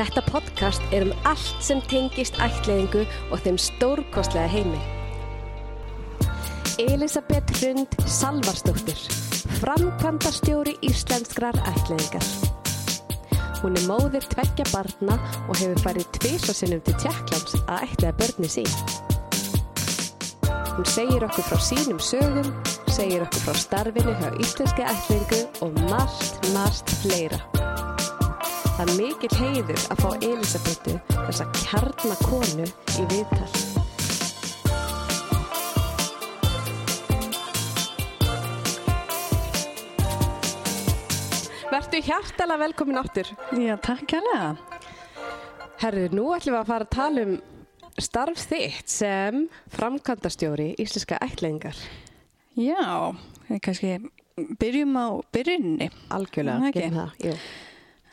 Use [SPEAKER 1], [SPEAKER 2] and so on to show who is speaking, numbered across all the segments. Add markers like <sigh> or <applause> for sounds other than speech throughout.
[SPEAKER 1] Þetta podcast er um allt sem tengist ættleiðingu og þeim stórkostlega heimi. Elisabeth Hrund Salvarsdóttir, framkvæmdastjóri íslenskrar ættleiðingar. Hún er móðir tveggja barna og hefur farið tviðsvarsinnum til Tjekklands að ætlaða börni sín. Hún segir okkur frá sínum sögum, segir okkur frá starfinu hjá íslenski ættleiðingu og margt, margt fleira. Það er mikill heiður að fá Elisabetu þessa kjarnakonu í viðtal. Vertu hjartalega velkomin áttur.
[SPEAKER 2] Já, takk hérlega.
[SPEAKER 1] Herru, nú ætlum við að fara að tala um starf þitt sem framkvæmdastjóri íslenska ættleiðingar.
[SPEAKER 2] Já, kannski byrjum á byrjunni.
[SPEAKER 1] Algjörlega,
[SPEAKER 2] Ekki?
[SPEAKER 1] það. Jú.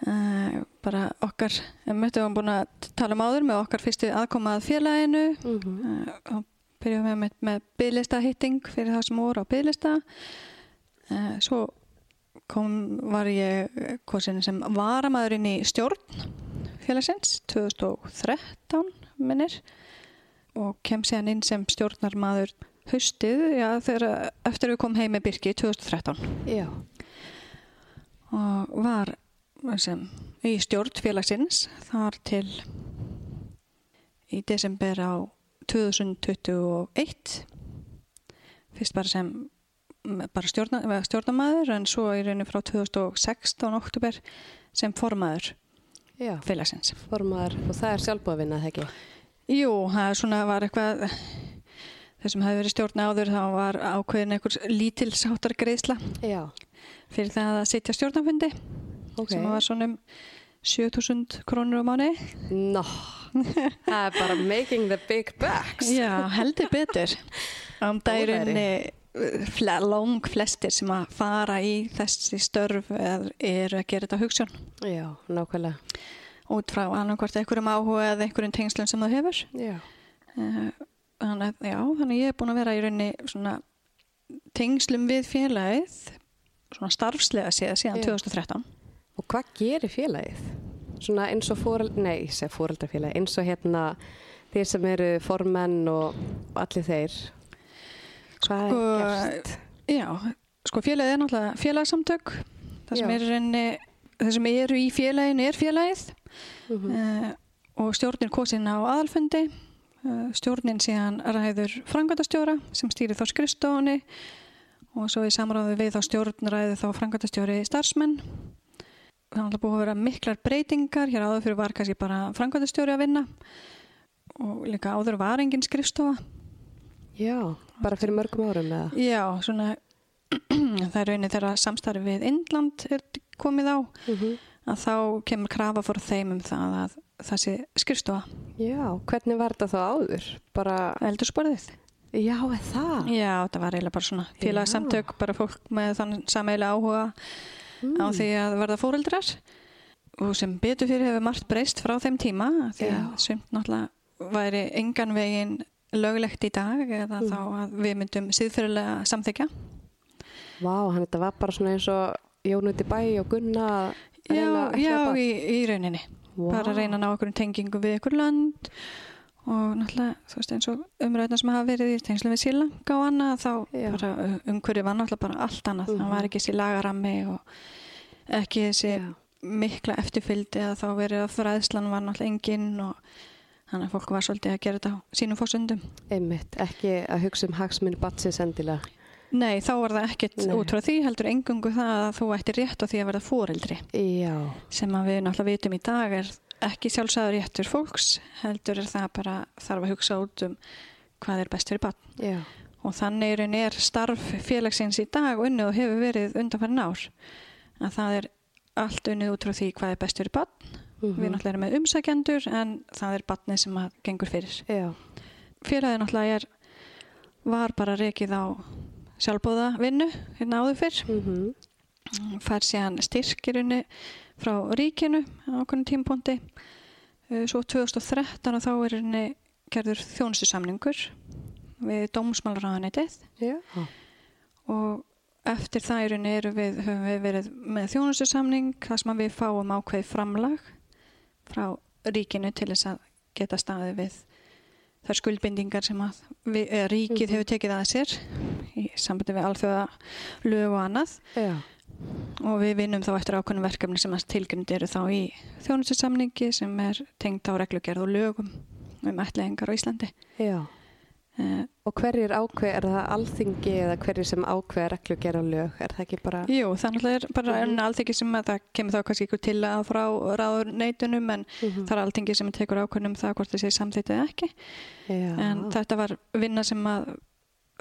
[SPEAKER 2] Uh, bara okkar, við möttum búin að tala um áður með okkar fyrstu aðkoma að félaginu.
[SPEAKER 1] Mm -hmm.
[SPEAKER 2] Uh, og byrjum við með, með bygglista hitting fyrir það sem voru á bygglista. Uh, svo kom, var ég kosin sem varamæðurinn í stjórn félagsins 2013 minnir og kem séðan inn sem stjórnarmaður haustið, já, þegar eftir við kom heim með Birki 2013
[SPEAKER 1] Já.
[SPEAKER 2] og var í stjórn félagsins þar til í desember á 2021 fyrst bara sem bara stjórna, stjórnamaður en svo í rauninu frá 2016 oktober sem formaður
[SPEAKER 1] Já.
[SPEAKER 2] félagsins.
[SPEAKER 1] Formaður, og það er sjálfbúðavinna, það ekki?
[SPEAKER 2] Jú, það er svona var eitthvað þessum hefði verið stjórn áður þá var ákveðin einhvers lítilsáttar greiðsla fyrir það að sitja stjórnafundi
[SPEAKER 1] Ok.
[SPEAKER 2] sem var svona um 7000 krónur á mánu.
[SPEAKER 1] Nó, það er bara making the big bucks.
[SPEAKER 2] Já, heldur betur. Ám dærinni fle, lang flestir sem að fara í þessi störf er, er að gera þetta hugsun
[SPEAKER 1] Já, nákvæmlega.
[SPEAKER 2] út frá annarkvart einhverjum áhuga eða einhverjum tengslum sem það hefur.
[SPEAKER 1] Já.
[SPEAKER 2] Eh, Þannig, já, þannig ég er búin að vera í rauninni svona tengslum við félagið svona starfslega séð síðan
[SPEAKER 1] Já.
[SPEAKER 2] 2013.
[SPEAKER 1] Og hvað gerir félagið? Svona eins og fóreld, nei, ég segi fóreldrafélagi, eins og hérna þeir sem eru formenn og allir þeir. Hvað
[SPEAKER 2] Sko,
[SPEAKER 1] er gert?
[SPEAKER 2] Já, sko félagið er náttúrulega félagsamtök. Það sem er rauninni, það sem eru í félaginu er félagið
[SPEAKER 1] Mm
[SPEAKER 2] uh, og stjórnin kosin á aðalfundi. Uh, stjórnin síðan ræður frangvæntastjóra sem stýrir þá skrifstofunni og svo í samráði við þá stjórn ræður þá frangvæntastjóri starfsmenn. Það er alltaf búið að vera miklar breytingar. Hér áður fyrir var kannski bara frangvæntastjóri að vinna og líka áður var engin skrifstofa.
[SPEAKER 1] Já, bara fyrir mörgum árum eða?
[SPEAKER 2] Já, svona <clears throat> það er raunin þegar samstarfi við Indland er komið á
[SPEAKER 1] Mm
[SPEAKER 2] að þá kemur krafa fór þeim um það að það sé skrifstofa
[SPEAKER 1] Já, hvernig var þetta þá áður? Bara,
[SPEAKER 2] eldursporðið.
[SPEAKER 1] já, er það?
[SPEAKER 2] Já, það var eiginlega bara svona félagsamtök, bara fólk með þann sameiginlega áhuga á því að verða fóreldrar og sem betur fyrir hefur margt breyst frá þeim tíma því að sumt náttúrulega væri engan veginn löglegt í dag eða þá að við myndum síðfyrirlega samþykja.
[SPEAKER 1] Vá, hann þetta var bara svona eins og Jónuti Bæ og Gunna að
[SPEAKER 2] Já, já í, í rauninni.
[SPEAKER 1] Vá.
[SPEAKER 2] Bara reyna að ná okkur tengingum við ykkur land og náttúrulega, þú veist, eins og umræðna sem hafa verið í tengslum við Sýrlanga og annað, þá bara umhverju var náttúrulega bara allt annað.
[SPEAKER 1] Mhm.
[SPEAKER 2] Það var ekki þessi lagarammi og ekki þessi
[SPEAKER 1] Já.
[SPEAKER 2] mikla eftirfyldi að þá verið að fræðslan var náttúrulega engin og þannig að fólk var svolítið að gera þetta á sínum fórsöndum.
[SPEAKER 1] Einmitt, ekki að hugsa um hagsmunni batsins endilega.
[SPEAKER 2] Nei, þá var það ekkert út frá því, heldur engungu það að þú ættir rétt á því að verða fóreldri.
[SPEAKER 1] Já,
[SPEAKER 2] sem að við náttúrulega vitum í dag er ekki sjálfsagður réttur fólks heldur er það bara þarf að hugsa út um hvað er best fyrir barn.
[SPEAKER 1] Já,
[SPEAKER 2] og þannig er, er starf félagsins í dag unnið og hefur verið undanfærin ár. Að það er allt unnið út frá því hvað er best fyrir barn.
[SPEAKER 1] Mhm.
[SPEAKER 2] við náttúrulega erum með umsækjandur en það er barnið sem að gengur fyrir.
[SPEAKER 1] Já,
[SPEAKER 2] félagið náttúrulega er var bara rekið á sjálfbóða vinnu hérna áður fyrr.
[SPEAKER 1] Mhm,
[SPEAKER 2] fær síðan styrkirunni frá ríkinu á okkur tímpóndi svo 2013 og þá er henni gerður þjónustusamningur við dómsmálaráðanetið
[SPEAKER 1] já,
[SPEAKER 2] og eftir það rauninni erum við, höfum við verið með þjónustusamning þar sem við fáum ákveð framlag frá ríkinu til þess að geta staðið við þær skuldbindingar sem að við, ríkið
[SPEAKER 1] Mhm.
[SPEAKER 2] hefur tekið að sér í sambandi við alþjóða lög og annað
[SPEAKER 1] Já.
[SPEAKER 2] Og við vinnum þá eftir ákveðnum verkefni sem tilgjönd eru þá í þjónustusamningi sem er tengt á reglugerð og lögum um ætlaðingar á Íslandi.
[SPEAKER 1] Já.
[SPEAKER 2] Uh,
[SPEAKER 1] Og hverjir ákveð, er það alþingi eða hverjir sem ákveð reglu gera lög? Er það ekki bara...
[SPEAKER 2] jú, þannig er bara enn alþingi sem að það kemur þá kannski ykkur til að frá ráður neitunum en
[SPEAKER 1] Mhm.
[SPEAKER 2] það er alþingi sem tekur ákveðnum það hvort það sé samþýttið ekki.
[SPEAKER 1] Já.
[SPEAKER 2] En þetta var vinna sem að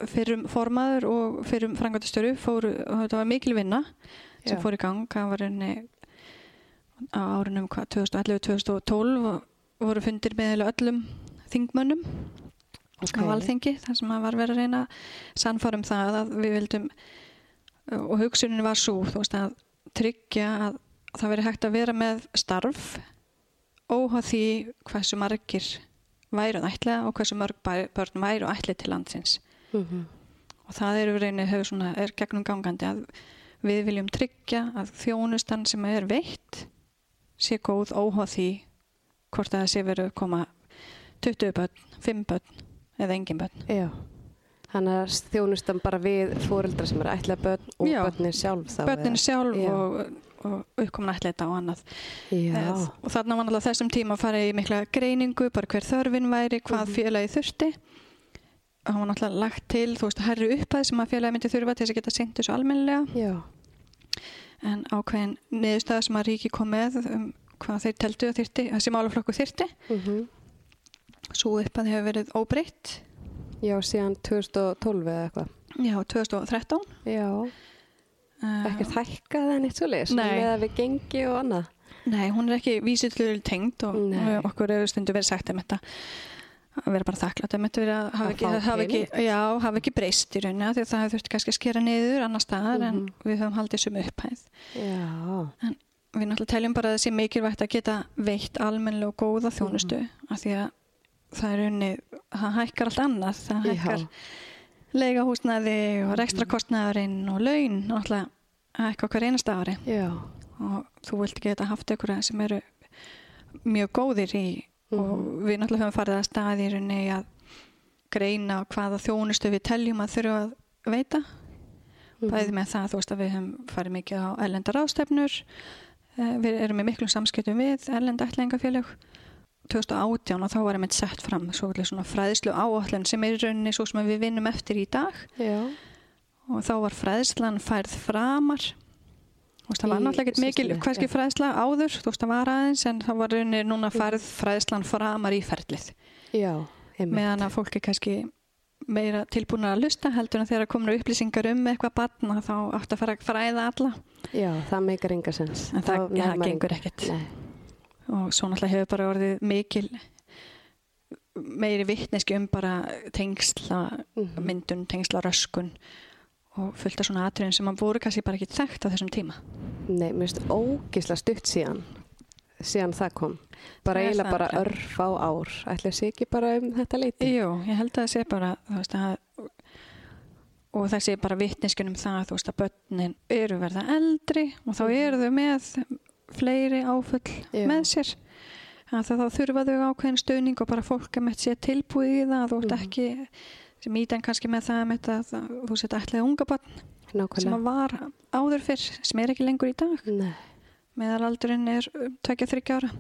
[SPEAKER 2] fyrrum formaður og fyrrum frangvæntastjóru fóru, þetta var mikil vinna sem
[SPEAKER 1] Já.
[SPEAKER 2] fór í gang, það var henni á árunum 2011-2012 voru fundir með öllum þingmönnum
[SPEAKER 1] Ok.
[SPEAKER 2] á alþingi þar sem að var verið að reyna sannfara um það að við vildum og hugsunin var svo veist að tryggja að það veri hægt að vera með starf óháð því hversu margir væru ætla og hversu mörg börn væru ætli til landsins
[SPEAKER 1] Mhm.
[SPEAKER 2] og það er reynið hefur svona er gegnum gangandi að við viljum tryggja að þjónustan sem er veitt sé góð óháð því hvort að það sé verið að koma 20 börn, 5 börn eða engin börn.
[SPEAKER 1] Já. Þannig að þjónustan bara við fóreldra sem eru ætla börn og
[SPEAKER 2] Já.
[SPEAKER 1] börnin sjálf eða?
[SPEAKER 2] sjálf
[SPEAKER 1] Já.
[SPEAKER 2] og, og uppkomin ætleita og annað. Eð, og þarna var náttúrulega þessum tíma að fara í mikla greiningu, bara hver þörfin væri, hvað
[SPEAKER 1] Mhm.
[SPEAKER 2] félagi þurfti. Hann var náttúrulega lagt til, þú veist, herri upphæð sem að félagi myndi þurfa til þess að geta sendt þessu almennilega.
[SPEAKER 1] Já.
[SPEAKER 2] En ákveðin niðurstaða sem að ríki kom með um hvað þeir teldu að þyrti, þessi málaflokku þyrti.
[SPEAKER 1] Mhm.
[SPEAKER 2] Svo upphæð hefur verið óbreytt,
[SPEAKER 1] Já, síðan 2012 eða eitthvað.
[SPEAKER 2] já, 2013.
[SPEAKER 1] Já.
[SPEAKER 2] Uh,
[SPEAKER 1] Ekkert hækkað en eitt svo leis.
[SPEAKER 2] Nei.
[SPEAKER 1] Með að við gengi og annað.
[SPEAKER 2] Nei, hún er ekki vísillur tengd og
[SPEAKER 1] Nei.
[SPEAKER 2] og okkur hefur stundu verið sagt um þetta að vera bara þakklátt um þetta verið að hafa
[SPEAKER 1] Að
[SPEAKER 2] ekki, hafa ekki, já, hafa ekki breyst í rauninni af því að það hefur þurfti kannski að skera niður annar staðar en
[SPEAKER 1] Mhm.
[SPEAKER 2] við höfum haldið sem upphæð.
[SPEAKER 1] Já.
[SPEAKER 2] Við náttúrulega teljum bara að sé mikilvægt að geta veitt almennilega og góða þjónustu
[SPEAKER 1] Mhm.
[SPEAKER 2] af því að það er rauninni, það hækkar allt annað, það hækkar
[SPEAKER 1] Já.
[SPEAKER 2] leiga húsnæði og rekstrakostnaðurinn og laun náttúrulega hækka okkar einasta ári
[SPEAKER 1] Já.
[SPEAKER 2] og þú vilt geta haft einhverja sem eru mjög góðir í og
[SPEAKER 1] Mhm.
[SPEAKER 2] við náttúrulega höfum farið að staði í rauninni að greina hvaða þjónustu við teljum að þurfa að veita
[SPEAKER 1] Mhm.
[SPEAKER 2] bæði með það þú veist að við höfum farið mikið á ellendar ástefnur við erum í miklum samskiptum við ellenda ætlæðingafélög 2018 og þá var einmitt sett fram svo svona fræðslu áallin sem er í rauninni svo sem við vinnum eftir í dag
[SPEAKER 1] Já.
[SPEAKER 2] og þá var fræðslan færð framar veist það var náttúrulega ekkert mikil hverski fræðsla áður þú veist það var aðeins en það var rauninni núna færð fræðslan framar í ferlið
[SPEAKER 1] Já. Einmitt.
[SPEAKER 2] meðan að fólk er kannski meira tilbúin að lusta heldur en þegar komur upplýsingar um eitthvað barn þá átt að fara að fræða alla
[SPEAKER 1] Já, það meikar enga sens.
[SPEAKER 2] en það,
[SPEAKER 1] Þá
[SPEAKER 2] ja,
[SPEAKER 1] maður
[SPEAKER 2] gengur
[SPEAKER 1] engu.
[SPEAKER 2] ekkert
[SPEAKER 1] Nei.
[SPEAKER 2] og svo náttúrulega hefur bara orðið mikil meiri vittneski um bara tengsla
[SPEAKER 1] Mhm.
[SPEAKER 2] myndun, tengsla röskun og fullt af svona atriðin sem að voru kannski bara ekki þekkt á þessum tíma?
[SPEAKER 1] Nei, mér finnst ógisla stutt síðan síðan það kom. Bara
[SPEAKER 2] Það
[SPEAKER 1] eiginlega bara örf á ár. Ætla sé ekki bara um þetta leiti
[SPEAKER 2] Jú, ég held að það sé bara veist, að, og það sé bara vittneskun um það þú veist, að börnin eru verða eldri og þá eru þau með fleiri áfull
[SPEAKER 1] Já.
[SPEAKER 2] með sér. Að þá þurfa þau ákveðin stöðning og bara fólk er með sér tilbúið í það þú veist
[SPEAKER 1] Mhm.
[SPEAKER 2] ekki sem ítan kannski með það með það, að þú sett ætlaði unga barn sem
[SPEAKER 1] nákvæmlega
[SPEAKER 2] að var áður fyrr sem er ekki lengur í dag.
[SPEAKER 1] Nei,
[SPEAKER 2] meðalaldurinn er tvekja þryggja ára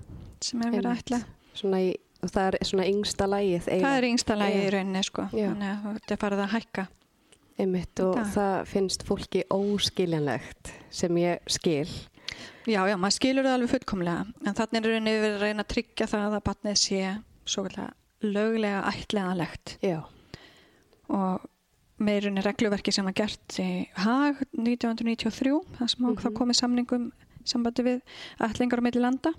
[SPEAKER 2] sem er verið að
[SPEAKER 1] Einmitt.
[SPEAKER 2] ætla.
[SPEAKER 1] Svona í, og það er svona yngsta lægið
[SPEAKER 2] það er yngsta lagi
[SPEAKER 1] Já.
[SPEAKER 2] í rauninni sko. Þannig að þetta farið að hækka
[SPEAKER 1] einmitt og
[SPEAKER 2] dag.
[SPEAKER 1] það finnst fólki óskiljanlegt sem ég skil.
[SPEAKER 2] Já, já, maður skilur það alveg fullkomlega. En þannig er rauninni verið að reyna að tryggja það að batnið sé svo kallega löglega ætleðanlegt
[SPEAKER 1] Já,
[SPEAKER 2] og með rauninni regluverki sem var gert í Hag 1993 þar sem mm þá komið samningum sambandi við ætlingar á milli landa.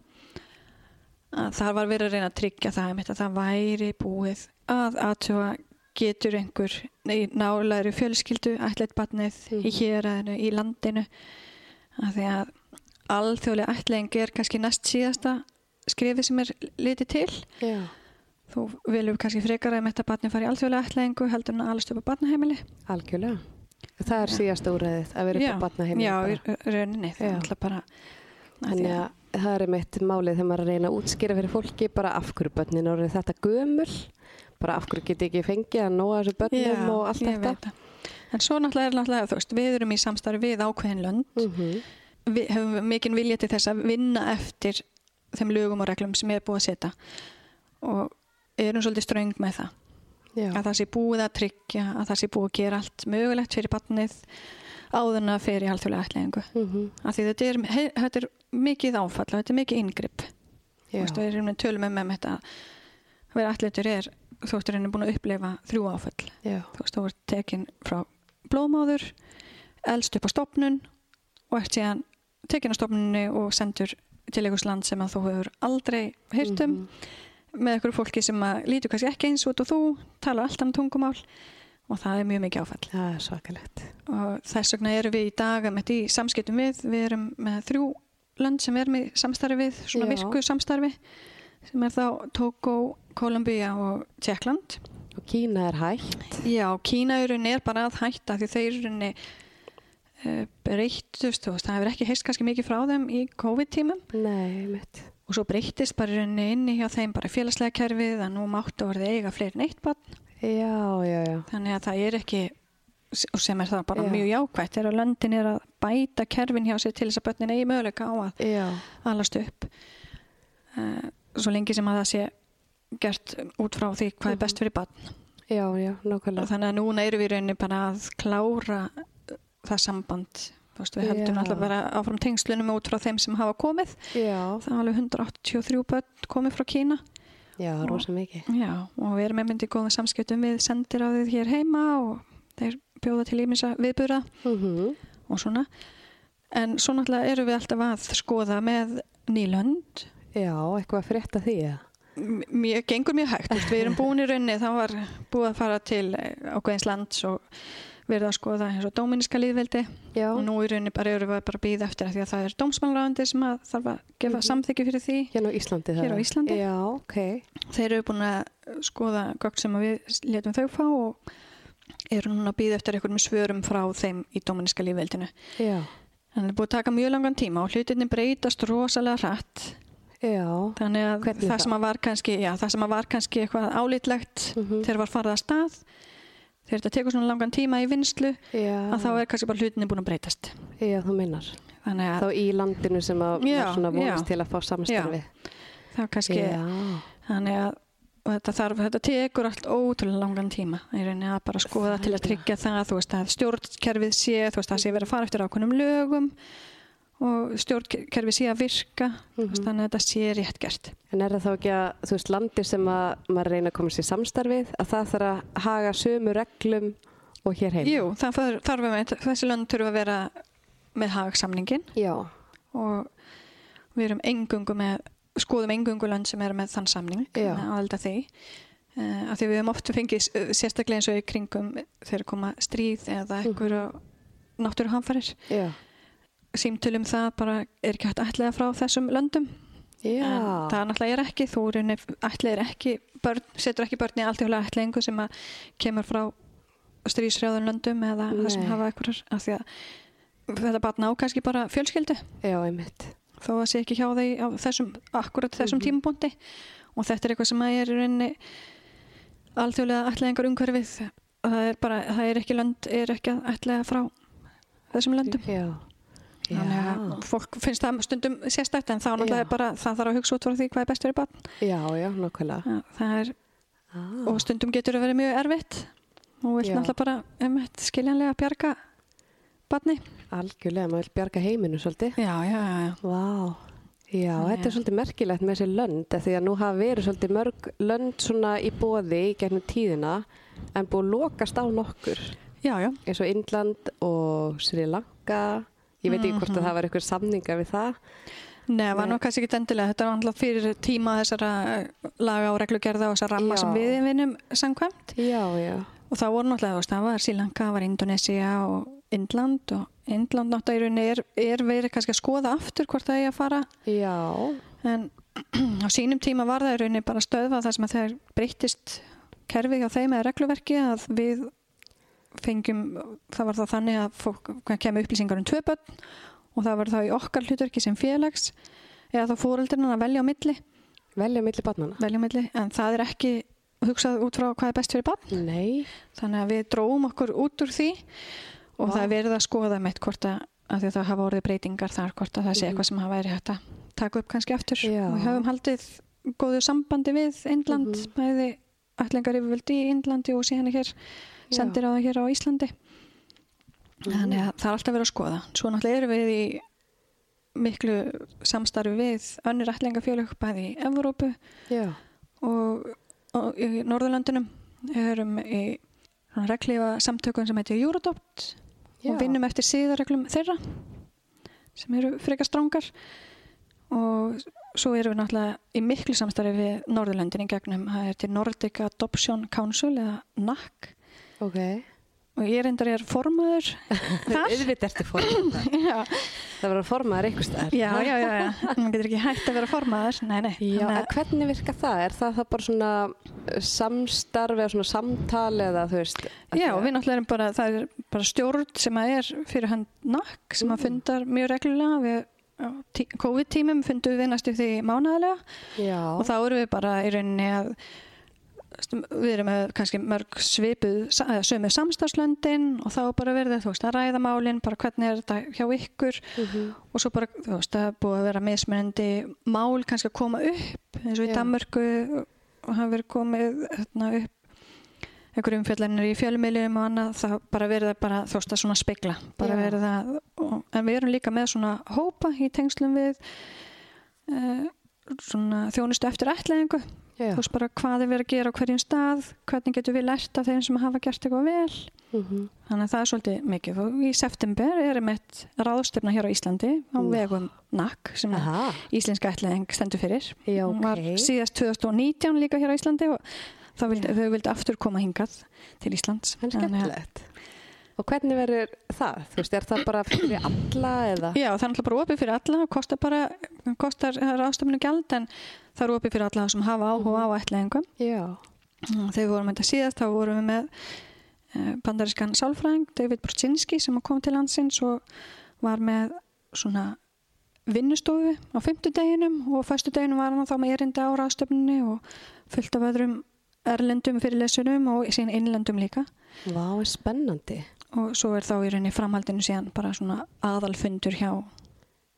[SPEAKER 2] Að þar var verið að reyna að tryggja það að það væri búið að aðtjóa getur einhver í nálæri fjölskyldu ætleitt batnið í
[SPEAKER 1] Mhm.
[SPEAKER 2] héræðinu, í landinu? Að því að alþjóðlega ætling er kannski næst síðasta skrifi sem er litið til.
[SPEAKER 1] Já,
[SPEAKER 2] þú viljum kannski frekar að þetta batni fari í alþjóðlega ætlingu heldur en að alast upp á batnaheimili
[SPEAKER 1] algjörlega Það er
[SPEAKER 2] Já.
[SPEAKER 1] síðasta úræðið að vera upp á batnaheimili
[SPEAKER 2] já,
[SPEAKER 1] bara.
[SPEAKER 2] rauninni það
[SPEAKER 1] Já.
[SPEAKER 2] er alltaf bara
[SPEAKER 1] Þannig
[SPEAKER 2] að-
[SPEAKER 1] að það er einmitt málið þegar maður að reyna að útskýra fyrir fólki bara af hverju börnin eru þetta gömul bara af hverju geti ekki fengið að nóa þessu börnum og allt þetta.
[SPEAKER 2] En svo náttúrulega er náttúrulega, þú veist, við erum í samstarfi við ákveðin lönd.
[SPEAKER 1] mm
[SPEAKER 2] Við hefum mikinn vilja til þess að vinna eftir þeim lögum og reglum sem er búið að setja. Og erum svolítið ströng með það.
[SPEAKER 1] Já,
[SPEAKER 2] Að það sé búið að tryggja, að það sé búið að gera allt mögulegt fyrir barnið áðurna fyrir alþjóðlega ætlingu.
[SPEAKER 1] mm
[SPEAKER 2] Af því þetta er, he, þetta er mikið áfall og þetta er mikið veist, við erum tölum um þetta að vera ætlingur er, veist, er búin að upplifa þrjú áfall. þú veist, þú ert tekin frá blóðmáður, elst upp á stopnun og ert síðan tekin á stopnunni og sendur til einhvers land sem að þú hefur aldrei heyrt um
[SPEAKER 1] Mhm.
[SPEAKER 2] Með einhverju fólki sem lítur kannski ekki eins út og þú, talar allt annað tungumál og það er mjög mikið áfall.
[SPEAKER 1] Það er svakalegt.
[SPEAKER 2] Og þess vegna erum við í dag með í samskiptum við, við erum með þrjú lönd sem við erum í samstarfi við svona
[SPEAKER 1] Já.
[SPEAKER 2] virku samstarfi sem er þá Togo, Kolumbía og Tjekkland
[SPEAKER 1] Og Kína er hægt
[SPEAKER 2] Já, Kína er bara að hætta því þeir rauninni uh, breyttust, það hefur ekki heist kannski mikið frá þeim í COVID-tímum.
[SPEAKER 1] Nei, mitt
[SPEAKER 2] og svo breyttist bara rauninni inni hjá þeim bara félagslega kerfið að nú máttu að verða eiga fleiri neitt barn.
[SPEAKER 1] Já, já, já.
[SPEAKER 2] Þannig að það er ekki og sem er það bara mjög jákvætt þegar löndin er að bæta kerfin hjá sér til þess að börnin eigi möguleika á að
[SPEAKER 1] Já,
[SPEAKER 2] alast upp. Uh, svo lengi sem að það sé gert út frá því hvað er best fyrir barn.
[SPEAKER 1] Já, já, nákvæmlega.
[SPEAKER 2] Þannig að núna erum við rauninni bara að klára það samband veist, við höldum alltaf bara áfram tengslunum út frá þeim sem hafa komið.
[SPEAKER 1] Já,
[SPEAKER 2] það er alveg 183 börn komið frá Kína.
[SPEAKER 1] Já, rosa mikið.
[SPEAKER 2] Já, og við erum með myndið góða samskiptum við sendir á þið hér heima og þeir bjóða til ímins að viðbura
[SPEAKER 1] mm
[SPEAKER 2] og svona. En svo náttúrulega erum við alltaf að skoða með nýlönd
[SPEAKER 1] Já, eitthvað að frétta því eða?
[SPEAKER 2] mér gengur mjög hægt, við erum búin í raunni það var búið að fara til eh, ákveðins lands og verið að skoða eins og dóminiska líðveldi
[SPEAKER 1] Já,
[SPEAKER 2] og nú í raunni bara erum við bara að býða eftir að því að það er dómsmálraðandi sem að þarf að gefa
[SPEAKER 1] Mhm.
[SPEAKER 2] samþykju fyrir því.
[SPEAKER 1] Hérna á Íslandi það
[SPEAKER 2] Hér á Íslandi?
[SPEAKER 1] Já, ok.
[SPEAKER 2] Þeir eru búin að skoða gögn sem að við letum þau fá og eru núna að býða eftir einhverjum svörum frá þeim í dóminiska líðveldinu
[SPEAKER 1] Já,
[SPEAKER 2] en það er búið að taka mjög langan tíma og hlutinni breytast rosalega hratt.
[SPEAKER 1] Já.
[SPEAKER 2] Þannig að það
[SPEAKER 1] þá?
[SPEAKER 2] sem að var kannski já, það sem að var kannski eitthvað álítlegt
[SPEAKER 1] Mhm.
[SPEAKER 2] þegar var farið að stað þegar þetta tekur svona langan tíma í vinslu
[SPEAKER 1] Já,
[SPEAKER 2] að þá er kannski bara hlutinni búin að breytast.
[SPEAKER 1] Já, þú minnar Þá í landinu sem að
[SPEAKER 2] Já,
[SPEAKER 1] svona vonast
[SPEAKER 2] já.
[SPEAKER 1] til að fá samstarfi
[SPEAKER 2] það kannski
[SPEAKER 1] Já,
[SPEAKER 2] þannig að þetta, þarf, þetta tekur allt ótrúlega langan tíma í rauninni að bara skoða
[SPEAKER 1] Það
[SPEAKER 2] til að tryggja það þú veist að stjórnkerfið sé þú veist að það sé verið að fara eftir ákveðnum lögum og stjórnkerfið sé að virka veist,
[SPEAKER 1] Mhm.
[SPEAKER 2] þannig að þetta sé rétt gert.
[SPEAKER 1] En er það þá ekki að, þú veist, landi sem að maður reyna að koma sér samstarfið, að það þarf að haga sömu reglum og hér heim?
[SPEAKER 2] Jú, það þarf, þarf að, þessi lönd þurfa að vera með hagsamningin
[SPEAKER 1] Já,
[SPEAKER 2] og við erum engungu með skoðum engungu lönd sem eru með þann samning með aðelda því. Uh, af því við hefum oft fengið uh, sérstaklega eins og í kringum þegar koma stríð eða
[SPEAKER 1] Mhm.
[SPEAKER 2] einhverju náttúruhamfarir.
[SPEAKER 1] Já,
[SPEAKER 2] símtölum það bara er ekki hægt ætlega frá þessum löndum.
[SPEAKER 1] Já,
[SPEAKER 2] en það náttúrulega er ekki þú ætlega er ekki börn, setur ekki börn í alltjóðlega ætlingu sem að kemur frá stríðsrjáðun löndum eða það sem
[SPEAKER 1] Nei.
[SPEAKER 2] hafa einhverjar af því að þetta barn á kannski bara fjölskyldu.
[SPEAKER 1] Já, einmitt.
[SPEAKER 2] þó að sé ekki hjá þeir á þessum, akkurat þessum
[SPEAKER 1] Mhm.
[SPEAKER 2] tímapunkti. Og þetta er eitthvað sem að er í rauninni alþjóðlega ætlaðingar umhverfið það er bara, það er ekki lönd er ekki að ætlaða frá þessum löndum.
[SPEAKER 1] Já,
[SPEAKER 2] þannig að fólk finnst það stundum sérstætt en þá náttúrulega er bara það þarf að hugsa út frá því hvað er best fyrir barn
[SPEAKER 1] já, já, nokkvæmlega.
[SPEAKER 2] Já, er,
[SPEAKER 1] Ah,
[SPEAKER 2] og stundum getur það verið mjög erfitt og vill
[SPEAKER 1] Já.
[SPEAKER 2] náttúrulega bara um, skiljanlega bjarga barni
[SPEAKER 1] algjörlega, maður vil bjarga heiminu svolítið.
[SPEAKER 2] já, já, já.
[SPEAKER 1] Vá, já, þetta er
[SPEAKER 2] að-
[SPEAKER 1] svolítið merkilegt með þessi lönd, því að nú hafa verið svolítið mörg lönd svona í bóði í gegnum tíðina, en búið að lokast á nokkur.
[SPEAKER 2] já, já.
[SPEAKER 1] eins og Indland og Sri Lanka ég veit ekki hvort
[SPEAKER 2] Mhm.
[SPEAKER 1] að það var eitthvað samninga við það.
[SPEAKER 2] Nei, það var nú kannski ekki endilega, þetta var alltaf fyrir tíma þessara eh, laga og reglugerða og þessara ramma
[SPEAKER 1] Já.
[SPEAKER 2] sem við vinnum samkvæmt.
[SPEAKER 1] Já, já,
[SPEAKER 2] og það voru náttúrulega, það var Sri Lanka, það var Indonesia og Indland og Indland náttúrulega í rauninni er, er verið kannski að skoða aftur hvort það er að fara.
[SPEAKER 1] Já.
[SPEAKER 2] En <clears throat> á sínum tíma var það í rauninni bara stöðvað þar sem að þeir breyttist kerfið á þeim eða regluverki að við fengjum, það var þá þannig að fólk kemur upplýsingar um tvö börn og það var þá í okkar hlutverki sem félags eða þá fóreldurinn að velja á milli,
[SPEAKER 1] Velja milli barnana?
[SPEAKER 2] velja á milli, en það er ekki hugsað út frá hvað er best fyrir barn.
[SPEAKER 1] Nei.
[SPEAKER 2] Þannig að við dróum okkur út úr því og
[SPEAKER 1] Vá.
[SPEAKER 2] það er verið að skoða meitt hvort að, að það hafa orðið breytingar þar, hvort að það sé
[SPEAKER 1] Mhm.
[SPEAKER 2] eitthvað sem hafa verið hægt að taka upp kannski aftur.
[SPEAKER 1] Já.
[SPEAKER 2] Og við höfum haldið góðu sambandi við Indland,
[SPEAKER 1] Mhm.
[SPEAKER 2] bæði ætlingar yfirvöldi í Indlandi og síðan hér sendir á það hér á Íslandi. Þannig að það er alltaf verið að skoða. Svo náttúrulega erum við í miklu samstarfi við önnur ætlingafjölug bæði í Evrópu og, og í Norðurlandunum erum í svona reglífa samtökun sem heitir Eurodopt
[SPEAKER 1] Já.
[SPEAKER 2] og vinnum eftir síðarreglum þeirra sem eru frekar strángar og svo erum við náttúrulega í miklu samstarfi við Norðurlandin í gegnum, það er til Nordic Adoption Council eða NAC
[SPEAKER 1] Ok.
[SPEAKER 2] og ég reyndar er formaður <laughs> þar
[SPEAKER 1] Auðvitað ertu formaður. <laughs>
[SPEAKER 2] já,
[SPEAKER 1] Það var að formaður einhver staðar.
[SPEAKER 2] já, já, já, já, maður getur ekki hægt að vera formaður nei, nei,
[SPEAKER 1] Já, en
[SPEAKER 2] að-
[SPEAKER 1] hvernig virka það? Er það, það bara svona uh, samstarf eða svona samtal eða þú veist?
[SPEAKER 2] Já, við náttúrulega erum bara, það er bara stjórn sem að er fyrir hann nakk sem að
[SPEAKER 1] Mm.
[SPEAKER 2] fundar mjög reglulega við COVID-tímum fundum við næstu því mánaðarlega
[SPEAKER 1] Já.
[SPEAKER 2] og þá erum við bara í rauninni að við erum með kannski mörg svipuð sömu samstarfslöndin og þá bara verið þú veist að ræða málin bara hvernig er þetta hjá ykkur
[SPEAKER 1] Mhm.
[SPEAKER 2] og svo bara þú veist er búið að vera mismunandi mál kannski að koma upp eins og í
[SPEAKER 1] Já.
[SPEAKER 2] Danmörku og hafa verið komið hérna, upp einhverjum umfjallanir í fjölmiðlum og annað það bara verið að bara veist að svona spegla bara og, en við erum líka með svona hópa í tengslum við uh, svona þjónustu eftir ætlaðingu þú veist bara hvað er verið að gera á hverjum stað hvernig getur við lært af þeim sem hafa gert eitthvað vel.
[SPEAKER 1] Mhm.
[SPEAKER 2] þannig að það er svolítið mikið. Og í september erum eitt ráðstöfna hér á Íslandi á
[SPEAKER 1] Nú.
[SPEAKER 2] vegum NAC sem
[SPEAKER 1] Aha.
[SPEAKER 2] íslenska ætlaðing stendur fyrir.
[SPEAKER 1] Já,
[SPEAKER 2] Hún var síðast 2019 líka hér á Íslandi og vildi, þau vildi aftur koma hingað til Íslands
[SPEAKER 1] En
[SPEAKER 2] Þannig að-
[SPEAKER 1] skemmtilegt. Og hvernig verður það? Þú veist, er það bara fyrir alla eða?
[SPEAKER 2] Já, það er náttúrulega bara opið fyrir alla og kostar bara, kostar ráðstöfnu gjald en það er opið fyrir alla sem hafa áhuga á ætlaðingum
[SPEAKER 1] Já.
[SPEAKER 2] Þegar við vorum þetta síðast þá vorum við með eh, bandarískan sálfræðing David Brzezinski sem kom til landsins og var með svona vinnustofu á fymtudeginum og fæstudeginum var hann þá með erindi á ráðstöfnunni og fullt af öðrum erlendum fyrirlesunum og síðan innlendum líka
[SPEAKER 1] Vá, spennandi.
[SPEAKER 2] og svo er þá í rauninni framhaldinu síðan bara svona aðalfundur hjá